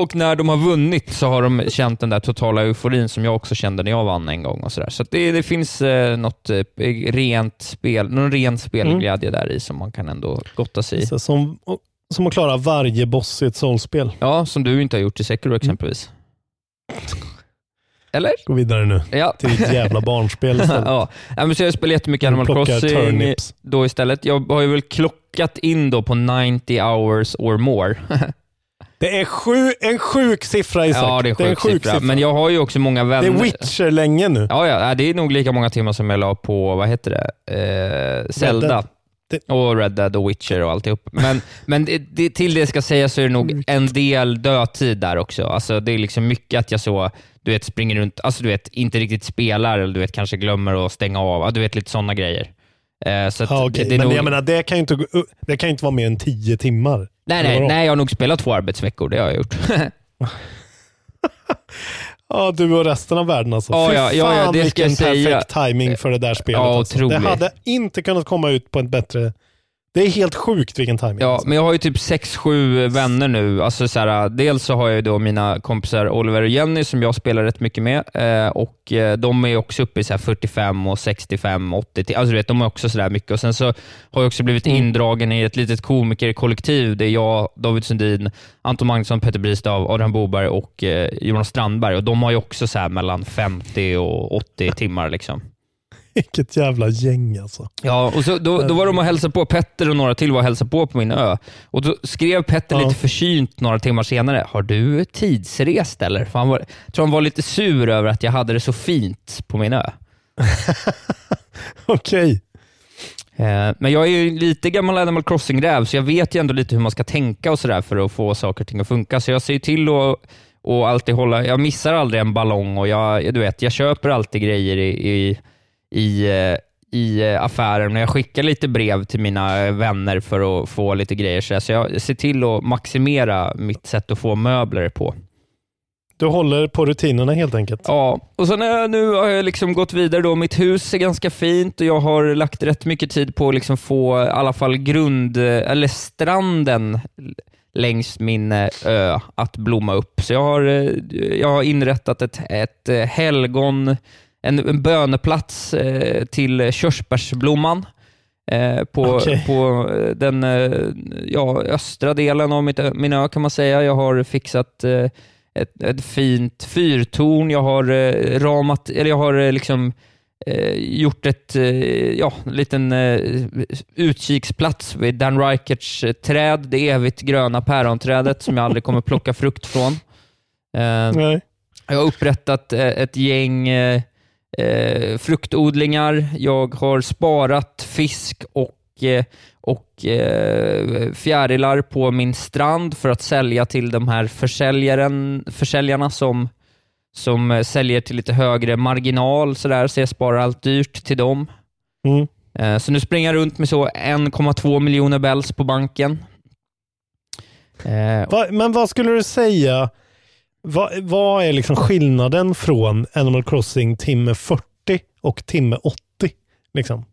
och när de har vunnit så har de känt den där totala euforin som jag också kände när jag vann en gång. och Så, där. så det, det finns eh, något eh, rent spel, någon ren spelglädje där i som man kan ändå gotta sig i. Så som, som att klara varje boss i ett soulspel. Ja, som du inte har gjort i Sekiro exempelvis. Eller? Gå vidare nu Ja. till ditt jävla barnspel istället. ja. ja, men så jag spelar jättemycket Animal Crossing turnips. då istället. Jag har ju väl klockat in då på 90 hours or more. Det är sju, en sjuk siffra Isak. ja, det är en sjuk, siffra. Men jag har ju också många Det vänner. är Witcher länge nu. Ja, ja, det är nog lika många timmar som jag la på, vad heter det, eh, Zelda. Dead. Det- Och Red Dead och Witcher och alltihop. Men, men det, det, till det ska sägas så är det nog en del dödtid där också. Alltså, det är liksom mycket att jag så, du vet, springer runt, alltså du vet, inte riktigt spelar eller du vet, kanske glömmer att stänga av. Du vet, lite sådana grejer. Eh, så Ja, okej. det, det är Men nog, jag menar, det kan ju inte, det kan inte vara mer än tio timmar. Nej, nej, nej, jag har nog spelat två arbetsveckor, det har jag gjort. Ja, du och resten av världen alltså. Ja, Fy ja, ja, ja, det vilken säga. perfekt timing för det där spelet. Ja, alltså. Det hade inte kunnat komma ut på ett bättre... Det är helt sjukt vilken timing. Ja, alltså. men jag har ju typ sex sju vänner nu. Alltså så här, dels så har jag då mina kompisar Oliver och Jenny som jag spelar rätt mycket med. Eh, och eh, De är också uppe i så här 45, och 65, 80. till- Alltså du vet, de är också sådär mycket. Och Sen så har jag också blivit Mm. indragen i ett litet komikerkollektiv. Det är jag, David Sundin, Anton Magnusson, Petter Bristav, Adrian Boberg och eh, Jonas Strandberg. Och De har ju också så mellan 50 och 80 timmar. liksom. Vilket jävla gäng alltså. Ja, och så, då, då var de och hälsade på, Petter och några till var och hälsade på på min ö. Och Då skrev Petter Ja. lite försynt några timmar senare, har du tidsrest eller? För han var, jag tror han var lite sur över att jag hade det så fint på min ö. Okej. Eh, Men jag är ju lite gammal Animal Crossing-räv, så jag vet ju ändå lite hur man ska tänka och sådär för att få saker och ting att funka. Så jag ser till att och alltid hålla, jag missar aldrig en ballong och jag, du vet, jag köper alltid grejer i, i, i, eh, i eh, affären. Men jag skickar lite brev till mina vänner för att få lite grejer. Så så jag ser till att maximera mitt sätt att få möbler på. Du håller på rutinerna helt enkelt. Ja, och så när jag, nu har jag liksom gått vidare. då. Mitt hus är ganska fint och jag har lagt rätt mycket tid på att liksom få i alla fall grund, eller stranden längs min eh, ö att blomma upp. Så jag har, jag har inrättat ett, ett helgon, en, en böneplats eh, till körsbärsblomman. eh, På, Okej. på eh, den eh, ja, östra delen av mitt, min ö kan man säga. Jag har fixat eh, ett, ett fint fyrtorn. Jag har ramat, eller jag har liksom eh, gjort ett, eh, ja, en liten eh, utkiksplats vid Dan Reicherts eh, träd, det evigt gröna päronträdet som jag aldrig kommer plocka frukt från. Jag har upprättat ett gäng eh, eh, fruktodlingar. Jag har sparat fisk och, eh, och eh, fjärilar på min strand för att sälja till de här försäljaren, försäljarna som, som eh, säljer till lite högre marginal. Så, där, så jag sparar allt dyrt till dem. Mm. Eh, Så nu springer jag runt med så 1,2 miljoner bells på banken. Men vad skulle du säga, vad, vad är liksom skillnaden från Animal Crossing timme 40 och timme 80? Liksom?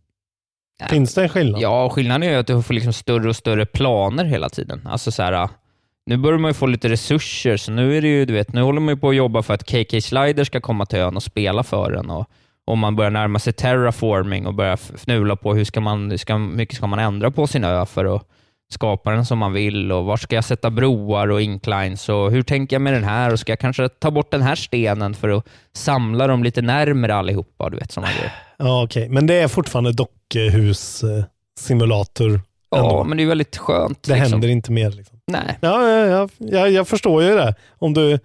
Finns det en skillnad? Ja, skillnaden är ju att du får liksom större och större planer hela tiden. Alltså så här, nu börjar man ju få lite resurser, så nu är det ju, du vet, nu håller man ju på att jobba för att KK Slider ska komma till ön och spela för en och, om man börjar närma sig terraforming och börjar fnula på hur ska man, ska, mycket ska man ändra på sin ö för att skapa den som man vill och var ska jag sätta broar och inclines och hur tänker jag med den här och ska jag kanske ta bort den här stenen för att samla dem lite närmare allihopa. Du vet, såna grejer. Ja, okej. Men det är fortfarande dockhus-simulator. Ja, men det är väldigt skönt. Det liksom. händer inte mer. Liksom. Nej. Ja, ja, ja, jag, jag förstår ju det. Om du,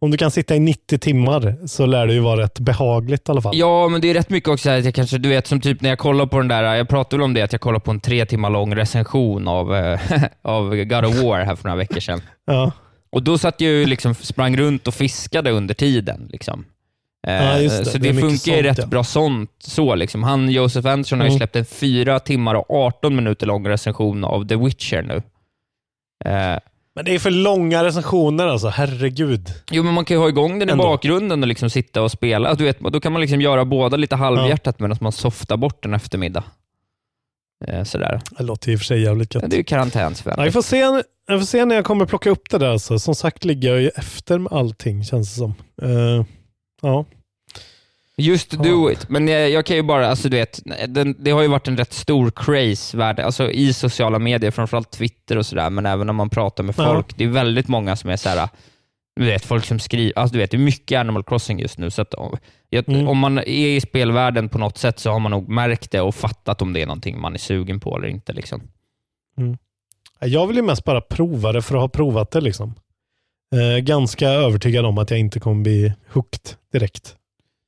om du kan sitta i 90 timmar så lär det ju vara rätt behagligt i alla fall. Ja, men det är rätt mycket också att jag kanske, du vet som typ när jag kollar på den där, jag pratade väl om det, att jag kollade på en tre timmar lång recension av, eh, av God of War här för några veckor sedan. Ja. Och då satt jag ju liksom, sprang runt och fiskade under tiden. Liksom. Eh, Ja, just det. Så Det det, funkar ju rätt ja. bra sånt. Så liksom. Han, Josef Anderson, har ju Mm. släppt en fyra timmar och 18 minuter lång recension av The Witcher nu. Eh, Men det är för långa recensioner alltså, herregud. Jo, men man kan ju ha igång den i Ändå. bakgrunden och liksom sitta och spela. Du vet, då kan man liksom göra båda lite halvhjärtat medan man softar bort en eftermiddag. Eh, sådär. Det låter i och för sig jävligt gött. Ja, det är ju karantänsvänligt. Ja, vi, får se, jag får se när jag kommer plocka upp det där. Alltså. Som sagt ligger jag ju efter med allting känns det som. Eh, ja. Just Ja. do it. Men jag, jag kan ju bara, alltså du vet, den, det har ju varit en rätt stor craze värld, alltså i sociala medier, framförallt Twitter och sådär, men även när man pratar med Ja. folk. Det är väldigt många som är så här. du vet, folk som skriver, alltså du vet, det är mycket Animal Crossing just nu, så att om, jag, Mm. om man är i spelvärlden på något sätt så har man nog märkt det och fattat om det är någonting man är sugen på eller inte. Liksom. Jag vill ju mest bara prova det för att ha provat det. liksom. Eh, ganska övertygad om att jag inte kommer bli hooked direkt.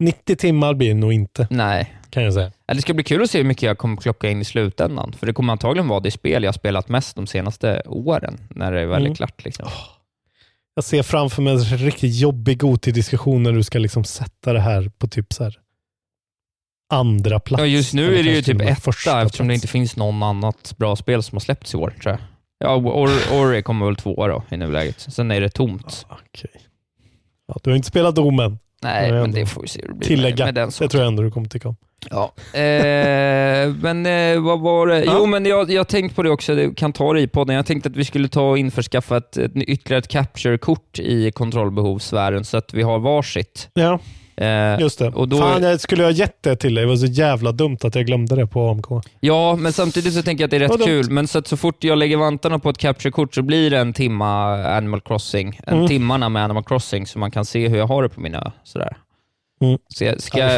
90 timmar blir det nog inte, Nej. kan jag säga. Ja, Det ska bli kul att se hur mycket jag kommer klocka in i slutändan, för det kommer antagligen vara det spel jag har spelat mest de senaste åren, när det är Mm. klart. Liksom. Jag ser framför mig en riktigt jobbig Goti-diskussion när du ska liksom sätta det här på typ så här andra plats. Ja, just nu är det ju typ etta eftersom det plats. inte finns någon annat bra spel som har släppts i år, tror jag. Ja, Or- Ori kommer väl tvåa då i nuläget. Sen är det tomt. Okej. Ja, du har inte spelat Domen. Nej, men ändå. det får vi se hur det blir Tillägga. med, med den det saken. tror jag ändå du kommer tycka om. Ja. Eh, men eh, vad var det? Ja. Jo, men jag jag tänkt på det också, du kan ta det i podden. Jag tänkte att vi skulle ta och införskaffa ett, ett ytterligare ett capture-kort i kontrollbehovssfären så att vi har varsitt. Ja, Eh, just det. och då- Fan, jag skulle ha gett det till dig. Det var så jävla dumt att jag glömde det på AMK. Ja, men samtidigt så tänker jag att det är Vad rätt dumt. kul. Men så, att så fort jag lägger vantarna på ett capture-kort så blir det en timma Animal Crossing. En Mm. timmarna med Animal Crossing så man kan se hur jag har det på min ö. Sådär. Mm. Så jag ska, Ja,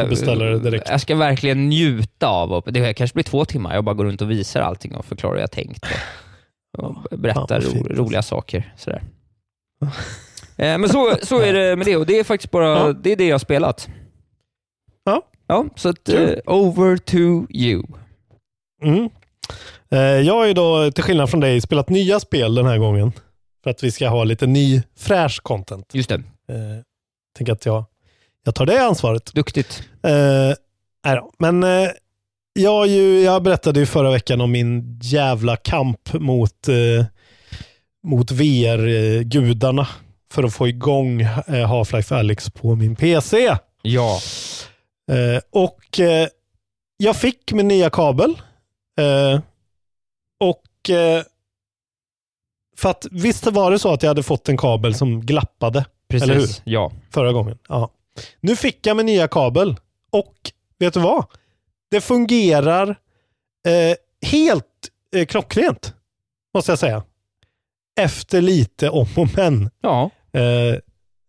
jag ska verkligen njuta av, det kanske blir två timmar, jag bara går runt och visar allting och förklarar hur jag tänkt. Och, och berättar fint, ro, roliga saker. Sådär. Eh, Men så, så är det med det och det är faktiskt bara Ja. det, är det jag har spelat. Ja. Ja, så att, Kul. eh, over to you. Mm. Eh, Jag har ju då, till skillnad från dig, spelat nya spel den här gången. För att vi ska ha lite ny, fräsch content. Just det, Eh, tänker att jag, jag tar det ansvaret. duktigt. Eh, då. Men eh, jag, ju, jag berättade ju förra veckan om min jävla kamp mot, eh, mot VR-gudarna för att få igång eh, Half-Life Alyx på min PC. Ja. Eh, och eh, jag fick min nya kabel. Och för att visst var det så att jag hade fått en kabel som glappade Precis. Eller hur? Ja. förra gången. Ja. Nu fick jag min nya kabel och vet du vad? Det fungerar eh, helt eh, klockrent, måste jag säga. Efter lite om och men. Ja. Eh,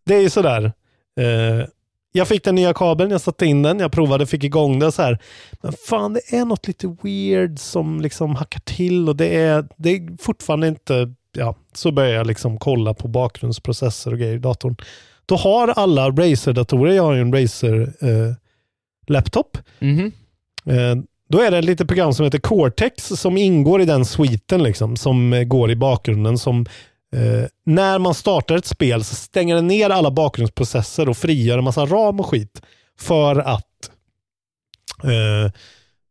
det är ju sådär. Eh, jag fick den nya kabeln, jag satte in den, jag provade, fick igång den så här. Men fan, det är något lite weird som liksom hackar till och det är, det är fortfarande inte, ja, så börjar jag liksom kolla på bakgrundsprocesser och grejer i datorn. Då har alla Razer-datorer, jag har ju en Razer-laptop, Mhm. Eh, Då är det ett litet program som heter Cortex som ingår i den sviten liksom, som eh, går i bakgrunden. Som, eh, när man startar ett spel så stänger den ner alla bakgrundsprocesser och frigör en massa ram och skit för att eh,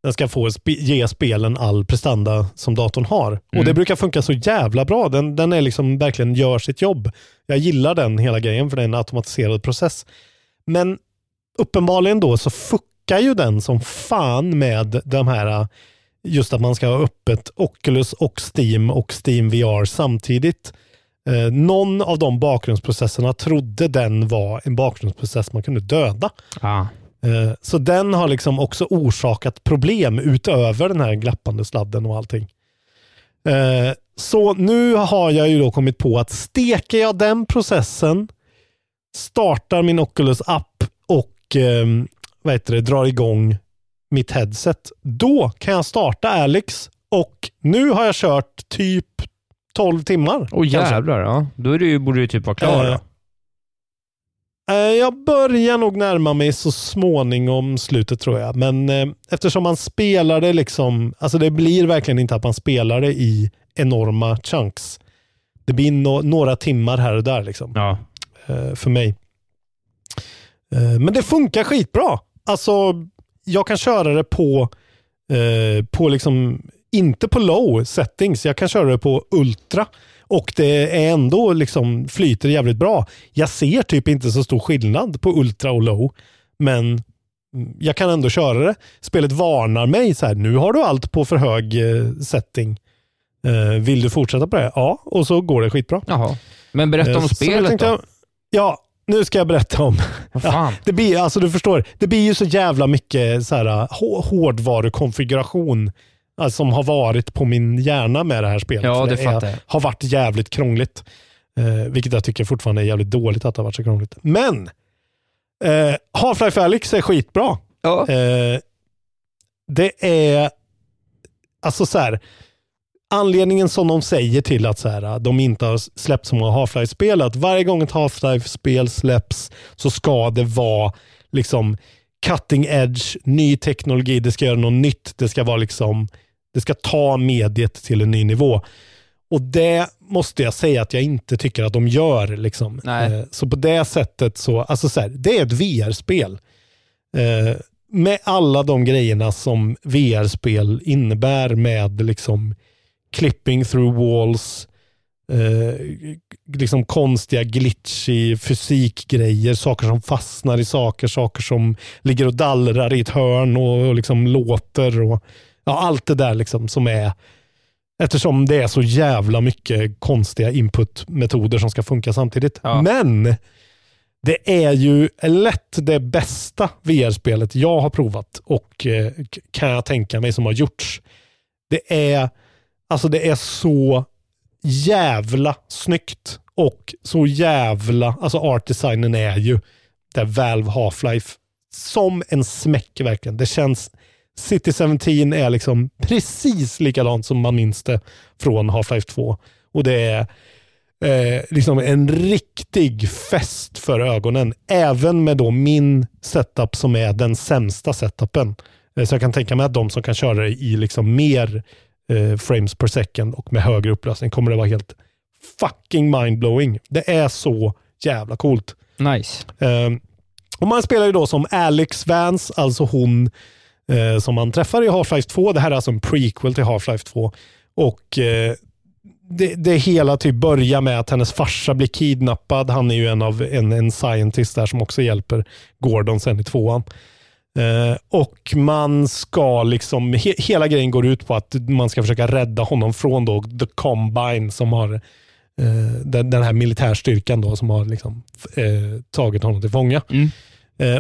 den ska få ge spelen all prestanda som datorn har. Och Mm. det brukar funka så jävla bra. Den, den är liksom verkligen gör sitt jobb. Jag gillar den hela grejen för det är en automatiserad process. Men uppenbarligen då så fuckar ju den som fan med de här, just att man ska ha öppet Oculus och Steam och Steam VR samtidigt. Eh, någon av de bakgrundsprocesserna trodde den var en bakgrundsprocess man kunde döda. Ah. Eh, Så den har liksom också orsakat problem utöver den här glappande sladden och allting. Eh, Så nu har jag ju då kommit på att steker jag den processen, startar min Oculus app och eh, vad heter det, drar igång mitt headset, då kan jag starta Alex och nu har jag kört typ 12 timmar. Åh jävlar, ja. Då är du, ju- borde du typ vara klar. Eh, Jag börjar nog närma mig så småningom slutet tror jag. Men eh, eftersom man spelar det liksom, alltså det blir verkligen inte att man spelar det i enorma chunks. Det blir no några timmar här och där liksom. Ja. eh, för mig. Eh, men det funkar skitbra. Alltså, jag kan köra det på, eh, på liksom, inte på low settings. Jag kan köra det på ultra och det är ändå liksom flyter jävligt bra. Jag ser typ inte så stor skillnad på ultra och low, men jag kan ändå köra det. Spelet varnar mig så här, nu har du allt på för hög eh, setting. Eh, vill du fortsätta på det? Ja, och så går det skitbra. Jaha. Men berätta Eh, om så jag spelet då. jag- Ja, nu ska jag berätta om. Fan? Det blir, alltså du förstår, det blir ju så jävla mycket så här, hå- hårdvarukonfiguration alltså, som har varit på min hjärna med det här spelet. Ja, det fattar är, har varit jävligt krångligt. Eh, vilket jag tycker fortfarande är jävligt dåligt att det har varit så krångligt. Men eh, Half-Life Alyx är skitbra. Ja. Eh, det är, alltså så här, anledningen som de säger till att så här, de inte har släppt så många Half-Life-spel, att varje gång ett Half-Life-spel släpps så ska det vara liksom cutting edge, ny teknologi, det ska göra något nytt, det ska vara liksom, det ska ta mediet till en ny nivå. Och det måste jag säga att jag inte tycker att de gör. Liksom. Nej. Eh, Så på det sättet så, alltså så här, det är ett VR-spel. Eh, med alla de grejerna som VR-spel innebär med liksom clipping through walls, eh, liksom konstiga glitchy fysikgrejer, saker som fastnar i saker, saker som ligger och dallrar i ett hörn och, och liksom låter och ja, allt det där liksom som är Eftersom det är så jävla mycket konstiga inputmetoder som ska funka samtidigt. Ja. Men det är ju lätt det bästa VR-spelet jag har provat och eh, kan jag tänka mig som har gjorts. Det är, alltså det är så jävla snyggt och så jävla, alltså artdesignen är ju där Valve Half-Life som en smäck verkligen. Det känns, City 17 är liksom precis likadant som man minns det från Half-Life 2. Och det är eh, liksom en riktig fest för ögonen. Även med då min setup som är den sämsta setupen. Eh, så jag kan tänka mig att de som kan köra det i liksom mer eh, frames per second och med högre upplösning kommer det vara helt fucking mindblowing. Det är så jävla coolt. Nice. Eh, och man spelar ju då som Alex Vance, alltså hon eh, som man träffar i Half-Life 2. Det här är alltså en prequel till Half-Life 2. Och eh, det, det hela typ börjar med att hennes farsa blir kidnappad. Han är ju en av en, en scientist där som också hjälper Gordon sen i tvåan. Eh, och man ska liksom, he, hela grejen går ut på att man ska försöka rädda honom från då The Combine som har eh, den, den här militärstyrkan då som har liksom, eh, tagit honom till fånga. Mm.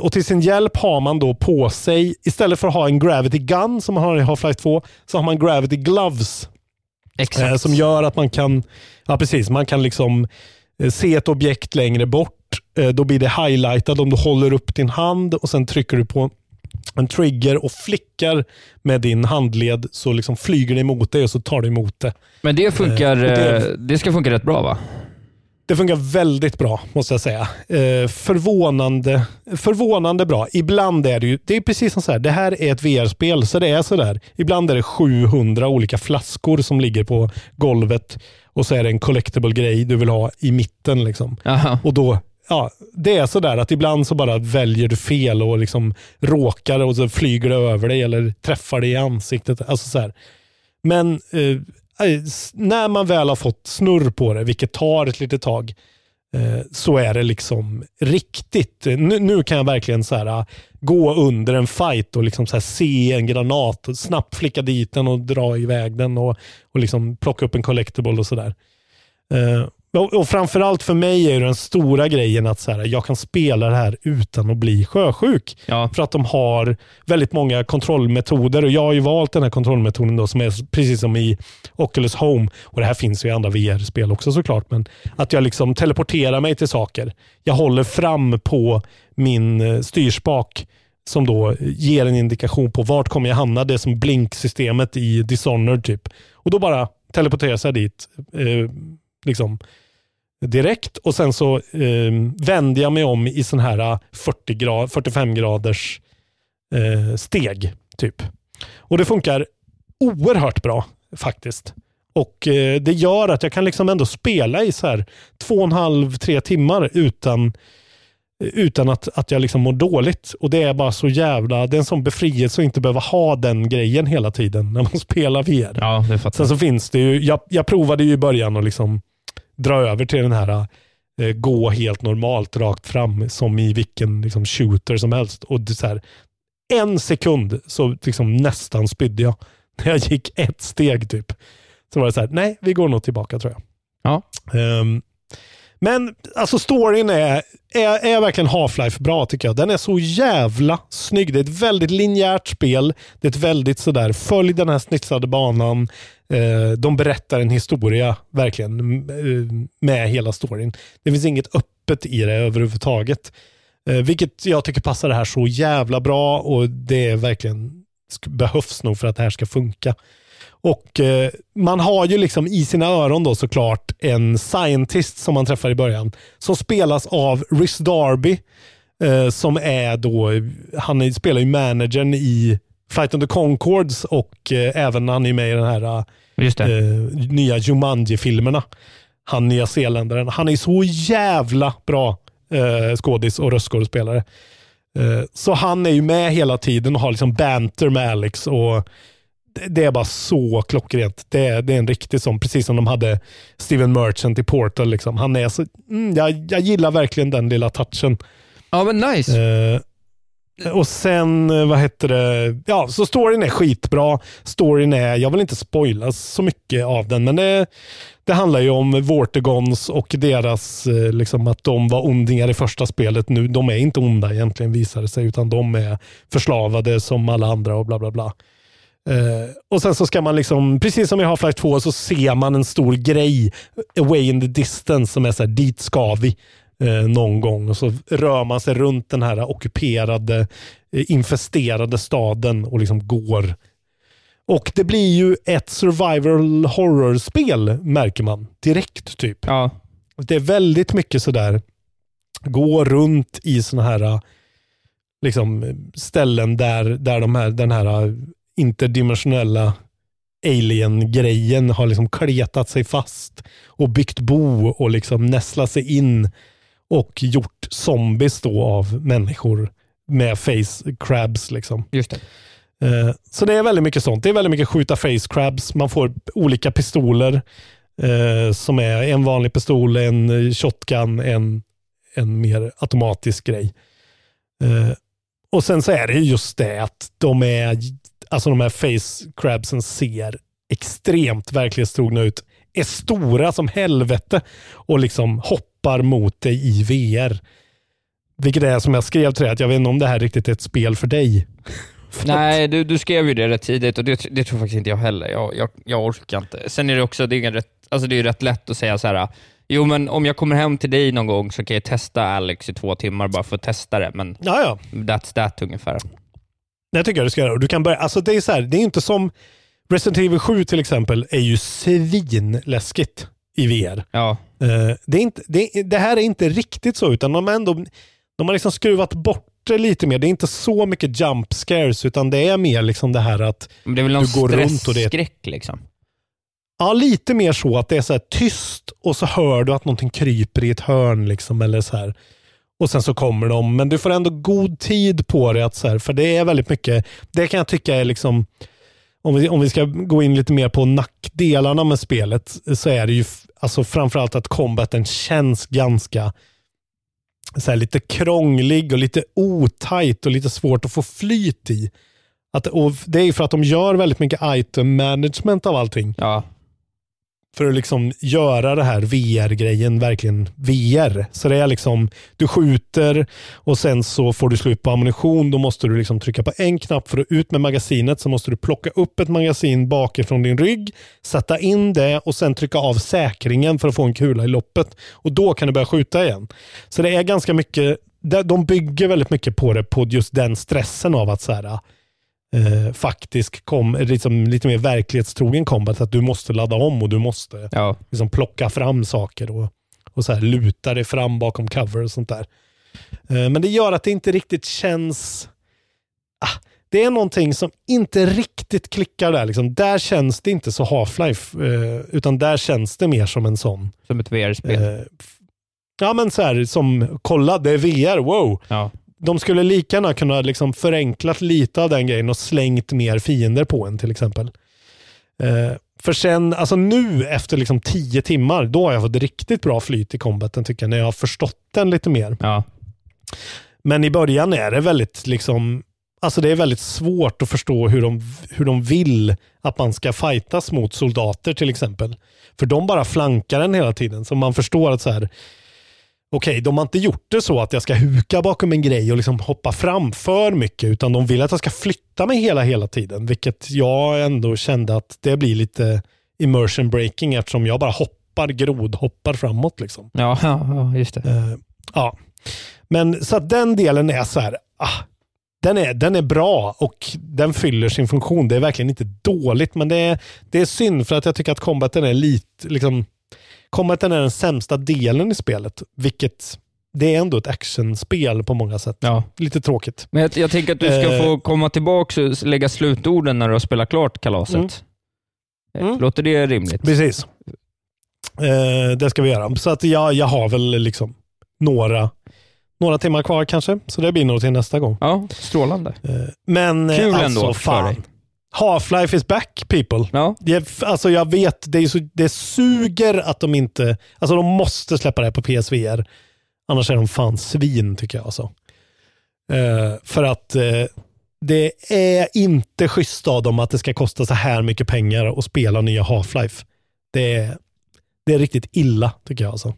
Och till sin hjälp har man då på sig, istället för att ha en Gravity Gun som man har i Half-Life 2, så har man Gravity Gloves. Exakt. Som gör att man kan, ja precis, man kan liksom se ett objekt längre bort. Då blir det highlightat om du håller upp din hand och sen trycker du på en trigger och flickar med din handled så liksom flyger det emot dig och så tar det emot det. Men det funkar, Eh, det- eh, det ska funka rätt bra va? Det funkar väldigt bra, måste jag säga. Eh, förvånande, förvånande bra. Ibland är det ju, det är precis som så här, det här är ett VR-spel, så det är så där. Ibland är det 700 olika flaskor som ligger på golvet och så är det en collectible grej du vill ha i mitten. Liksom. Och då, ja, det är sådär att ibland så bara väljer du fel och liksom råkar och så flyger det över dig eller träffar dig i ansiktet. Alltså så här. Men eh, när man väl har fått snurr på det, vilket tar ett litet tag, eh, så är det liksom riktigt. Nu, nu kan jag verkligen så här, ah, gå under en fight och liksom så här, se en granat och snabbt flicka dit den och dra iväg den och, och liksom plocka upp en collectible och sådär. Eh, och, och framförallt för mig är den stora grejen att så här, jag kan spela det här utan att bli sjösjuk. Ja. För att de har väldigt många kontrollmetoder och jag har ju valt den här kontrollmetoden då som är precis som i Oculus Home. Och Det här finns ju i andra VR-spel också såklart. Men att jag liksom teleporterar mig till saker. Jag håller fram på min eh, styrspak som då ger en indikation på vart kommer jag hamna. Det är som blinksystemet i Dishonored typ. Och då bara teleporteras jag dit. Eh, liksom direkt och sen så eh, vänder jag mig om i sån här 40 grad, 45 graders eh, steg. typ. Och det funkar oerhört bra faktiskt. Och eh, Det gör att jag kan liksom ändå spela i så här två och en halv, tre timmar utan utan att, att jag liksom mår dåligt. Och Det är bara så jävla, det är en sån befrielse att inte behöva ha den grejen hela tiden när man spelar VR. Ja, det fattar Sen så finns det ju, jag, jag provade ju i början att liksom dra över till den här eh, gå helt normalt rakt fram som i vilken liksom, shooter som helst. Och det, så här, en sekund så liksom nästan spydde jag. När jag gick ett steg typ. Så var det så här, nej vi går nog tillbaka tror jag. Ja. Um, men alltså storyn är, är, är verkligen Half-Life bra tycker jag. Den är så jävla snygg. Det är ett väldigt linjärt spel. Det är ett väldigt sådär, följ den här snitsade banan. Eh, de berättar en historia verkligen eh, med hela storyn. Det finns inget öppet i det överhuvudtaget. Eh, vilket jag tycker passar det här så jävla bra och det är verkligen behövs nog för att det här ska funka. Och eh, Man har ju liksom i sina öron då såklart en scientist som man träffar i början. Som spelas av Rhys Darby. Eh, som är då, han spelar ju managern i Flight of the Concords och eh, även han är med i den här nya Jumanji-filmerna. Han nya zeeländaren. Han är så jävla bra eh, skådis och röstskådespelare. Så han är ju med hela tiden och har liksom banter med Alex. och det är bara så klockrent. Det är, det är en riktig sån, precis som de hade Steven Merchant i Portal. Liksom. Han är så, mm, jag, jag gillar verkligen den lilla touchen. Ja, men nice. Eh, och sen, eh, vad heter det? Ja, så storyn är skitbra. Storyn är, jag vill inte spoila så mycket av den, men det, det handlar ju om Vortegons och deras, eh, liksom att de var ondingar i första spelet nu. De är inte onda egentligen visar det sig, utan de är förslavade som alla andra och bla bla bla. Uh, och sen så ska man, liksom, precis som i Half-Life 2, så ser man en stor grej away in the distance som är så här, dit ska vi uh, någon gång. Och så rör man sig runt den här ockuperade, uh, infesterade staden och liksom går. Och det blir ju ett survival horror-spel märker man direkt. typ. Ja. Det är väldigt mycket sådär, gå runt i sådana här liksom, ställen där, där de här, den här interdimensionella alien-grejen har liksom kletat sig fast och byggt bo och liksom nästlat sig in och gjort zombies då av människor med face crabs. Liksom. Just det. Eh, så det är väldigt mycket sånt. Det är väldigt mycket skjuta face crabs. Man får olika pistoler eh, som är en vanlig pistol, en shotgun, en, en mer automatisk grej. Eh, och sen så är det just det att de är alltså de här face crabsen ser extremt verklighetstrogna ut. Är stora som helvete och liksom hoppar mot dig i VR. Vilket är som jag skrev till dig, att jag vet inte om det här riktigt är ett spel för dig. Nej, du, du skrev ju det rätt tidigt och det, det tror faktiskt inte jag heller. Jag, jag, jag orkar inte. Sen är det också det är rätt, alltså det är rätt lätt att säga så här. Jo, men om jag kommer hem till dig någon gång så kan jag testa Alex i två timmar bara för att testa det. Men ja, ja. that's that ungefär. Det tycker jag du ska göra. Du kan börja, alltså det, är så här, det är inte som Resident Evil 7 till exempel, är ju svinläskigt i VR. Ja. Uh, det, är inte, det, det, här är inte riktigt så, utan de, ändå, de har liksom skruvat bort det lite mer. Det är inte så mycket jump scares, utan det är mer liksom det här att Men det är väl någon du går runt och det skräck liksom? Ja, lite mer så att det är så tyst och så hör du att någonting kryper i ett hörn. Liksom, eller så här och sen så kommer de. Men du får ändå god tid på dig. Att så här, för det är väldigt mycket, det kan jag tycka är liksom, om vi, om vi ska gå in lite mer på nackdelarna med spelet, så är det ju alltså framförallt att combaten känns ganska så här, lite krånglig och lite otajt och lite svårt att få flyt i. Att, och det är för att de gör väldigt mycket item management av allting. Ja för att liksom göra det här VR-grejen verkligen VR. Så det är liksom, du skjuter och sen så får du slut på ammunition. Då måste du liksom trycka på en knapp för att ut med magasinet. Så måste du plocka upp ett magasin bakifrån din rygg, sätta in det och sen trycka av säkringen för att få en kula i loppet. Och då kan du börja skjuta igen. Så det är ganska mycket, de bygger väldigt mycket på det, på just den stressen av att så här, eh, faktisk, kom, liksom, lite mer verklighetstrogen combat. Att du måste ladda om och du måste Ja. liksom, plocka fram saker och, och så här, luta dig fram bakom cover och sånt där. Eh, men det gör att det inte riktigt känns... Ah, det är någonting som inte riktigt klickar där. Liksom. Där känns det inte så Half-Life, eh, utan där känns det mer som en sån... Som ett VR-spel. Eh, ja, men så här som, kolla, det är VR, wow. Ja. De skulle lika gärna kunna liksom förenklat lite av den grejen och slängt mer fiender på en till exempel. Eh, för sen, alltså nu efter liksom tio timmar, då har jag fått riktigt bra flyt i combaten tycker jag, när jag har förstått den lite mer. Ja. Men i början är det väldigt liksom, alltså det är väldigt svårt att förstå hur de, hur de vill att man ska fightas mot soldater till exempel. För de bara flankar en hela tiden, så man förstår att så här, okej, de har inte gjort det så att jag ska huka bakom en grej och liksom hoppa fram för mycket, utan de vill att jag ska flytta mig hela, hela tiden, vilket jag ändå kände att det blir lite immersion breaking eftersom jag bara hoppar, grodhoppar framåt liksom. Ja, ja, just det. Eh, ja. Men så att den delen är så här, ah, den är, den är bra och den fyller sin funktion. Det är verkligen inte dåligt, men det är, det är synd för att jag tycker att combaten är lite, liksom, combaten är den sämsta delen i spelet, vilket det är ändå ett actionspel på många sätt. Ja. Lite tråkigt. Men jag, jag tänker att du ska Eh. få komma tillbaka och lägga slutorden när du har spelat klart kalaset. Mm. Eh, Mm. Låter det rimligt? Precis. Eh, det ska vi göra. Så att jag, jag har väl liksom några, några timmar kvar kanske, så det blir nog till nästa gång. Ja, strålande. Eh, Men eh, Kul alltså ändå för fan. dig. Half-Life is back people. Ja. Jag, alltså jag vet, det, är så, det suger att de inte, alltså de måste släppa det här på PSVR. Annars är de fan svin tycker jag. Alltså. Eh, för att eh, det är inte schysst av dem att det ska kosta så här mycket pengar att spela nya Half-Life. Det är, det är riktigt illa tycker jag. Alltså.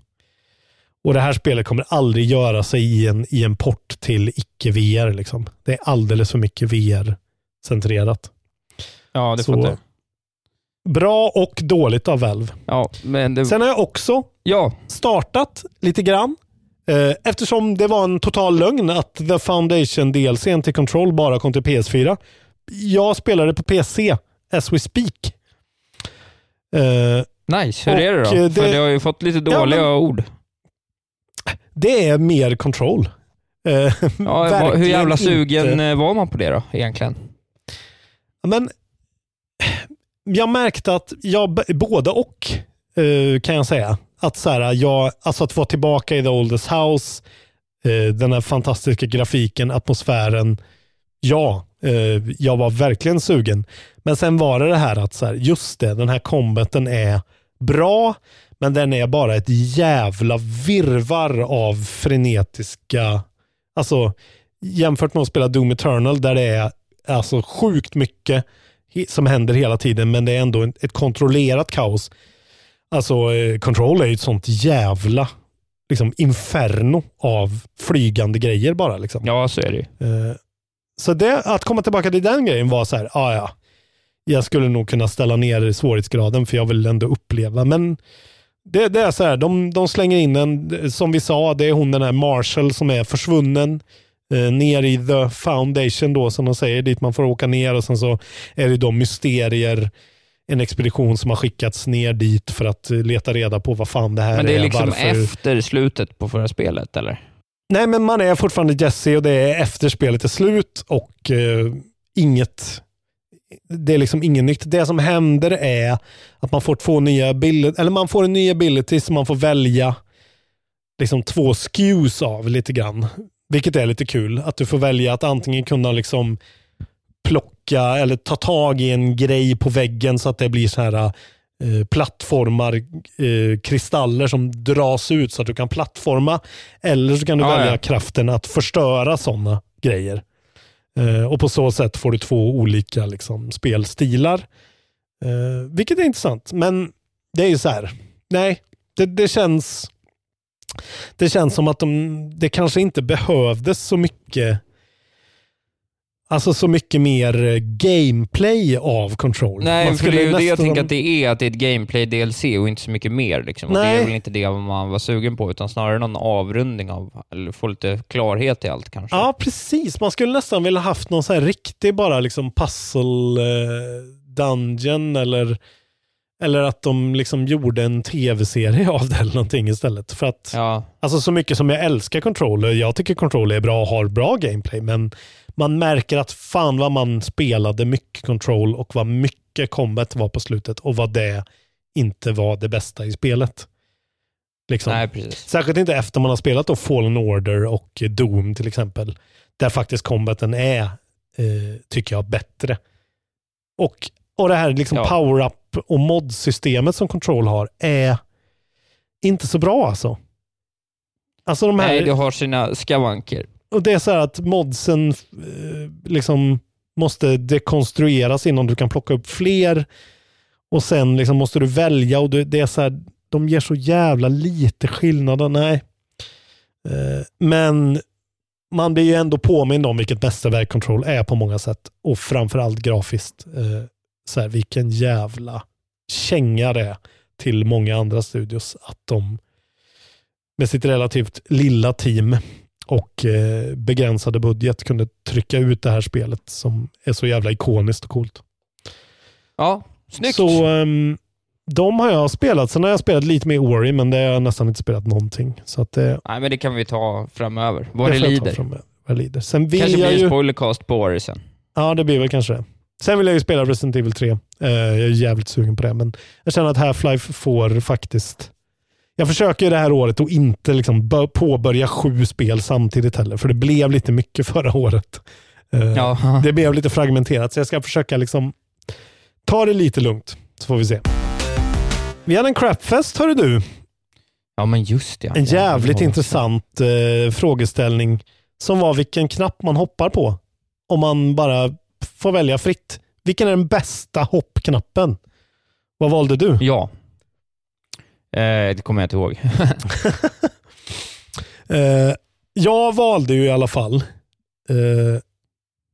Och det här spelet kommer aldrig göra sig i en, i en port till icke-VR. Liksom. Det är alldeles för mycket VR-centrerat. Ja, det Så- fattar jag. Bra och dåligt av Valve. Ja, men det... Sen har jag också ja. startat lite grann. Eh, Eftersom det var en total lögn att The Foundation DLC till Control bara kom till PS4. Jag spelade på PC as we speak. Eh, Nice, hur är det då? Eh, För det- det har ju fått lite Ja, dåliga men- ord. Det är mer Control. Eh, Ja, hur jävla sugen inte. var man på det då, egentligen? Men jag märkte att jag, både och eh, kan jag säga. Att, så här, jag, alltså att vara tillbaka i The Oldest House, eh, den här fantastiska grafiken, atmosfären. Ja, eh, jag var verkligen sugen. Men sen var det det här att så här, just det, den här kombaten är bra, men den är bara ett jävla virvar av frenetiska, alltså jämfört med att spela Doom Eternal där det är alltså sjukt mycket som händer hela tiden, men det är ändå ett kontrollerat kaos. Alltså, eh, Control är ju ett sånt jävla liksom, inferno av flygande grejer bara. Liksom. Ja, så är det. Eh, Så det, att komma tillbaka till den grejen var så här, ah, ja, jag skulle nog kunna ställa ner svårighetsgraden för jag vill ändå uppleva. Men det, det är så här, de, de slänger in en, som vi sa, det är hon den här Marshall som är försvunnen ner i the foundation då som de säger, dit man får åka ner och sen så är det de mysterier, en expedition som har skickats ner dit för att eh, leta reda på vad fan det här Men det är är. liksom varför- efter slutet på förra spelet, eller? Nej, men man är fortfarande Jesse och det är efter spelet är slut och eh, inget det är liksom inget nytt. Det som händer är att man får två nya ability, eller man får en ny ability som man får välja liksom två skews av lite grann. Vilket är lite kul. Att du får välja att antingen kunna liksom plocka eller ta tag i en grej på väggen så att det blir så här eh, plattformar, eh, kristaller som dras ut så att du kan plattforma. Eller så kan du Ja, välja ja. kraften att förstöra sådana grejer. Eh, och på så sätt får du två olika liksom, spelstilar. Eh, vilket är intressant. Men det är ju så här. Nej, det, det känns det känns som att de, det kanske inte behövdes så mycket Alltså så mycket mer eh, gameplay av Control. Nej, Man för det är ju det jag nästan- tänker att det är, att det är ett gameplay-DLC och inte så mycket mer. Liksom. Och det Nej. är väl inte det man var sugen på, utan snarare någon avrundning av, eller få lite klarhet i allt kanske. Ja, precis. Man skulle nästan vilja haft någon så här riktig bara liksom puzzle eh, dungeon eller, eller att de liksom gjorde en tv-serie av det eller någonting istället. För att, Ja, alltså så mycket som jag älskar Controller, jag tycker Controller är bra och har bra gameplay, men man märker att fan vad man spelade mycket Control och vad mycket combat var på slutet och vad det inte var det bästa i spelet. Liksom. nej precis. Särskilt inte efter man har spelat då Fallen Order och Doom till exempel. Där faktiskt combaten är, eh, tycker jag, bättre. Och, och det här liksom Ja. power-up och mod-systemet som Control har är inte så bra alltså. Alltså de här, Nej, det har sina skavanker. och det är så här att modsen eh, liksom måste dekonstrueras innan du kan plocka upp fler. Och sen liksom måste du välja och det, är så här, de ger så jävla lite skillnader. Nej. Eh, men man blir ju ändå påmind om vilket mästerverk Control är på många sätt. Och framförallt grafiskt. Eh, så här, vilken jävla känga det är till många andra studios att de med sitt relativt lilla team och eh, begränsade budget kunde trycka ut det här spelet som är så jävla ikoniskt och coolt. Ja, snyggt. Så ehm, de har jag spelat. Sen har jag spelat lite mer Ori, men det har jag nästan inte spelat någonting. Så att det, Nej, men det kan vi ta framöver. Vad det det lider. Vad det lider. Sen vill Kanske jag blir ju... en spoilercast på Ori sen. Ja, det blir väl kanske det. Sen vill jag ju spela Resident Evil 3. Eh, jag är jävligt sugen på det, men jag känner att Half-Life får faktiskt... Jag försöker ju det här året att inte liksom bö- påbörja sju spel samtidigt heller, för det blev lite mycket förra året. Eh, Ja. Det blev lite fragmenterat, så jag ska försöka liksom ta det lite lugnt, så får vi se. Vi hade en crapfest, hörru du. ja, men just det. En jävligt Ja, intressant eh, frågeställning som var vilken knapp man hoppar på. Om man bara får välja fritt. Vilken är den bästa hoppknappen? Vad valde du? Ja. Eh, det kommer jag inte ihåg. Eh, jag valde ju i alla fall eh,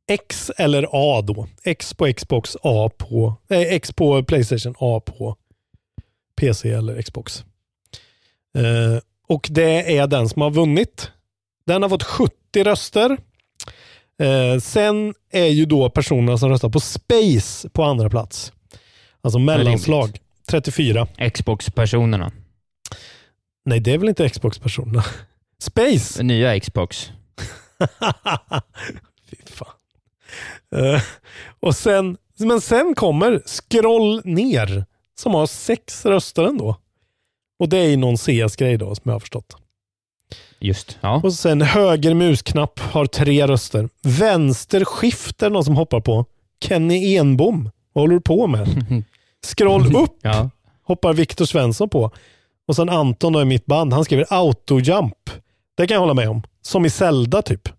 X eller A då. X på Xbox, A på, eh, X på Playstation, A på PC eller Xbox. Eh, och det är den som har vunnit. Den har fått 70 röster. Eh, sen är ju då personerna som röstar på Space på andra plats. Alltså mellanslag. 34. Xbox-personerna. Nej, det är väl inte Xbox-personerna. Space! Nya Xbox. Fy fan. Eh, och sen, men sen kommer Scroll ner som har sex röster ändå. Och det är någon CS-grej då som jag har förstått. Just, ja. Och sen höger musknapp har tre röster. Vänster skift är någon som hoppar på. Kenny Enbom. Vad håller du på med? Scroll upp ja. hoppar Viktor Svensson på. Och sen Anton då i mitt band, han skriver autojump. Det kan jag hålla med om. Som i Zelda typ.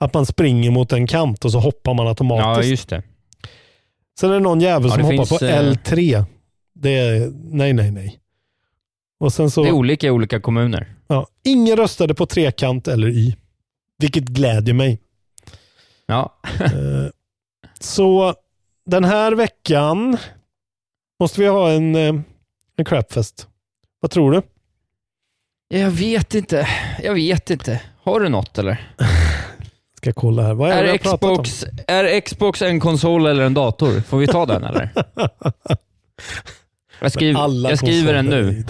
Att man springer mot en kant och så hoppar man ja, automatiskt. just det. Sen är det någon jävel Ja, som hoppar finns, på eh, L3. Det är, nej, nej, nej. Och sen så, Det är olika i olika kommuner. Ja, ingen röstade på trekant eller Y. Vilket glädjer mig. Ja. Eh, så den här veckan måste vi ha en, eh, en crapfest. Vad tror du? Jag vet inte. Jag vet inte. Har du något eller? Ska kolla här. Vad är, Är? Xbox, är Xbox en konsol eller en dator? Får vi ta den eller? Jag, skriv, Men alla jag skriver den nu.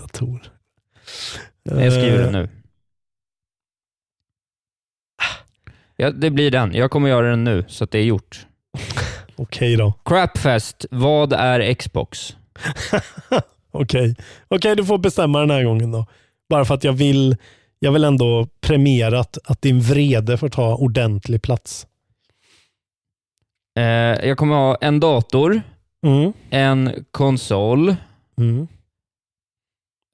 Datorer. Jag skriver den Eh, nu. Ja, det blir den. Jag kommer göra den nu, så att det är gjort. Okej då. Crapfest, vad är Xbox? Okej, Okej, du får bestämma den här gången då. Bara för att jag vill, jag vill ändå premiera att, att din vrede får ta ordentlig plats. Eh, jag kommer ha en dator, Mm. en konsol Mm.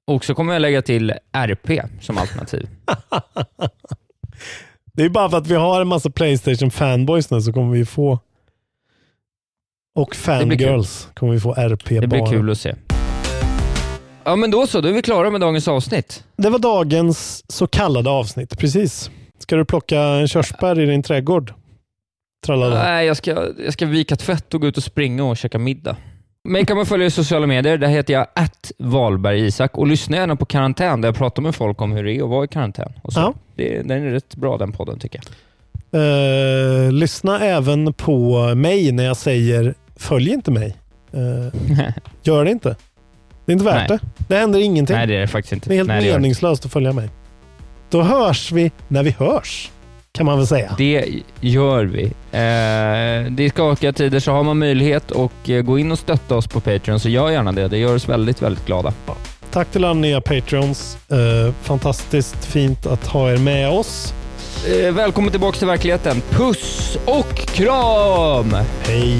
Och så kommer jag lägga till RP som alternativ. Det är bara för att vi har en massa Playstation fanboys nu så kommer vi få och fangirls kommer vi få RP Det blir bara. kul att se. Ja, men då så. Då är vi klara med dagens avsnitt. Det var dagens så kallade avsnitt, precis. Ska du plocka en körsbär i din trädgård? Tralala. Nej, jag ska, jag ska vika tvätt och gå ut och springa och käka middag. Mig kan man följa i sociala medier. Där heter jag att Valberg Isak och lyssna gärna på karantän där jag pratar med folk om hur det är att vara i karantän. Och så. Ja. Det, den är rätt bra den podden tycker jag. Eh, lyssna även på mig när jag säger följ inte mig. Eh, gör det inte. Det är inte värt Nej. det. Det händer ingenting. Nej, det är det faktiskt inte. Det är helt Nej, meningslöst att följa mig. Då hörs vi när vi hörs, kan man väl säga. Det gör vi. Eh, det är skakiga tider, så har man möjlighet att eh, gå in och stötta oss på Patreon, så gör gärna det. Det gör oss väldigt, väldigt glada. Tack till alla nya Patreons. Eh, fantastiskt fint att ha er med oss. Eh, välkommen tillbaka till verkligheten. Puss och kram! Hej!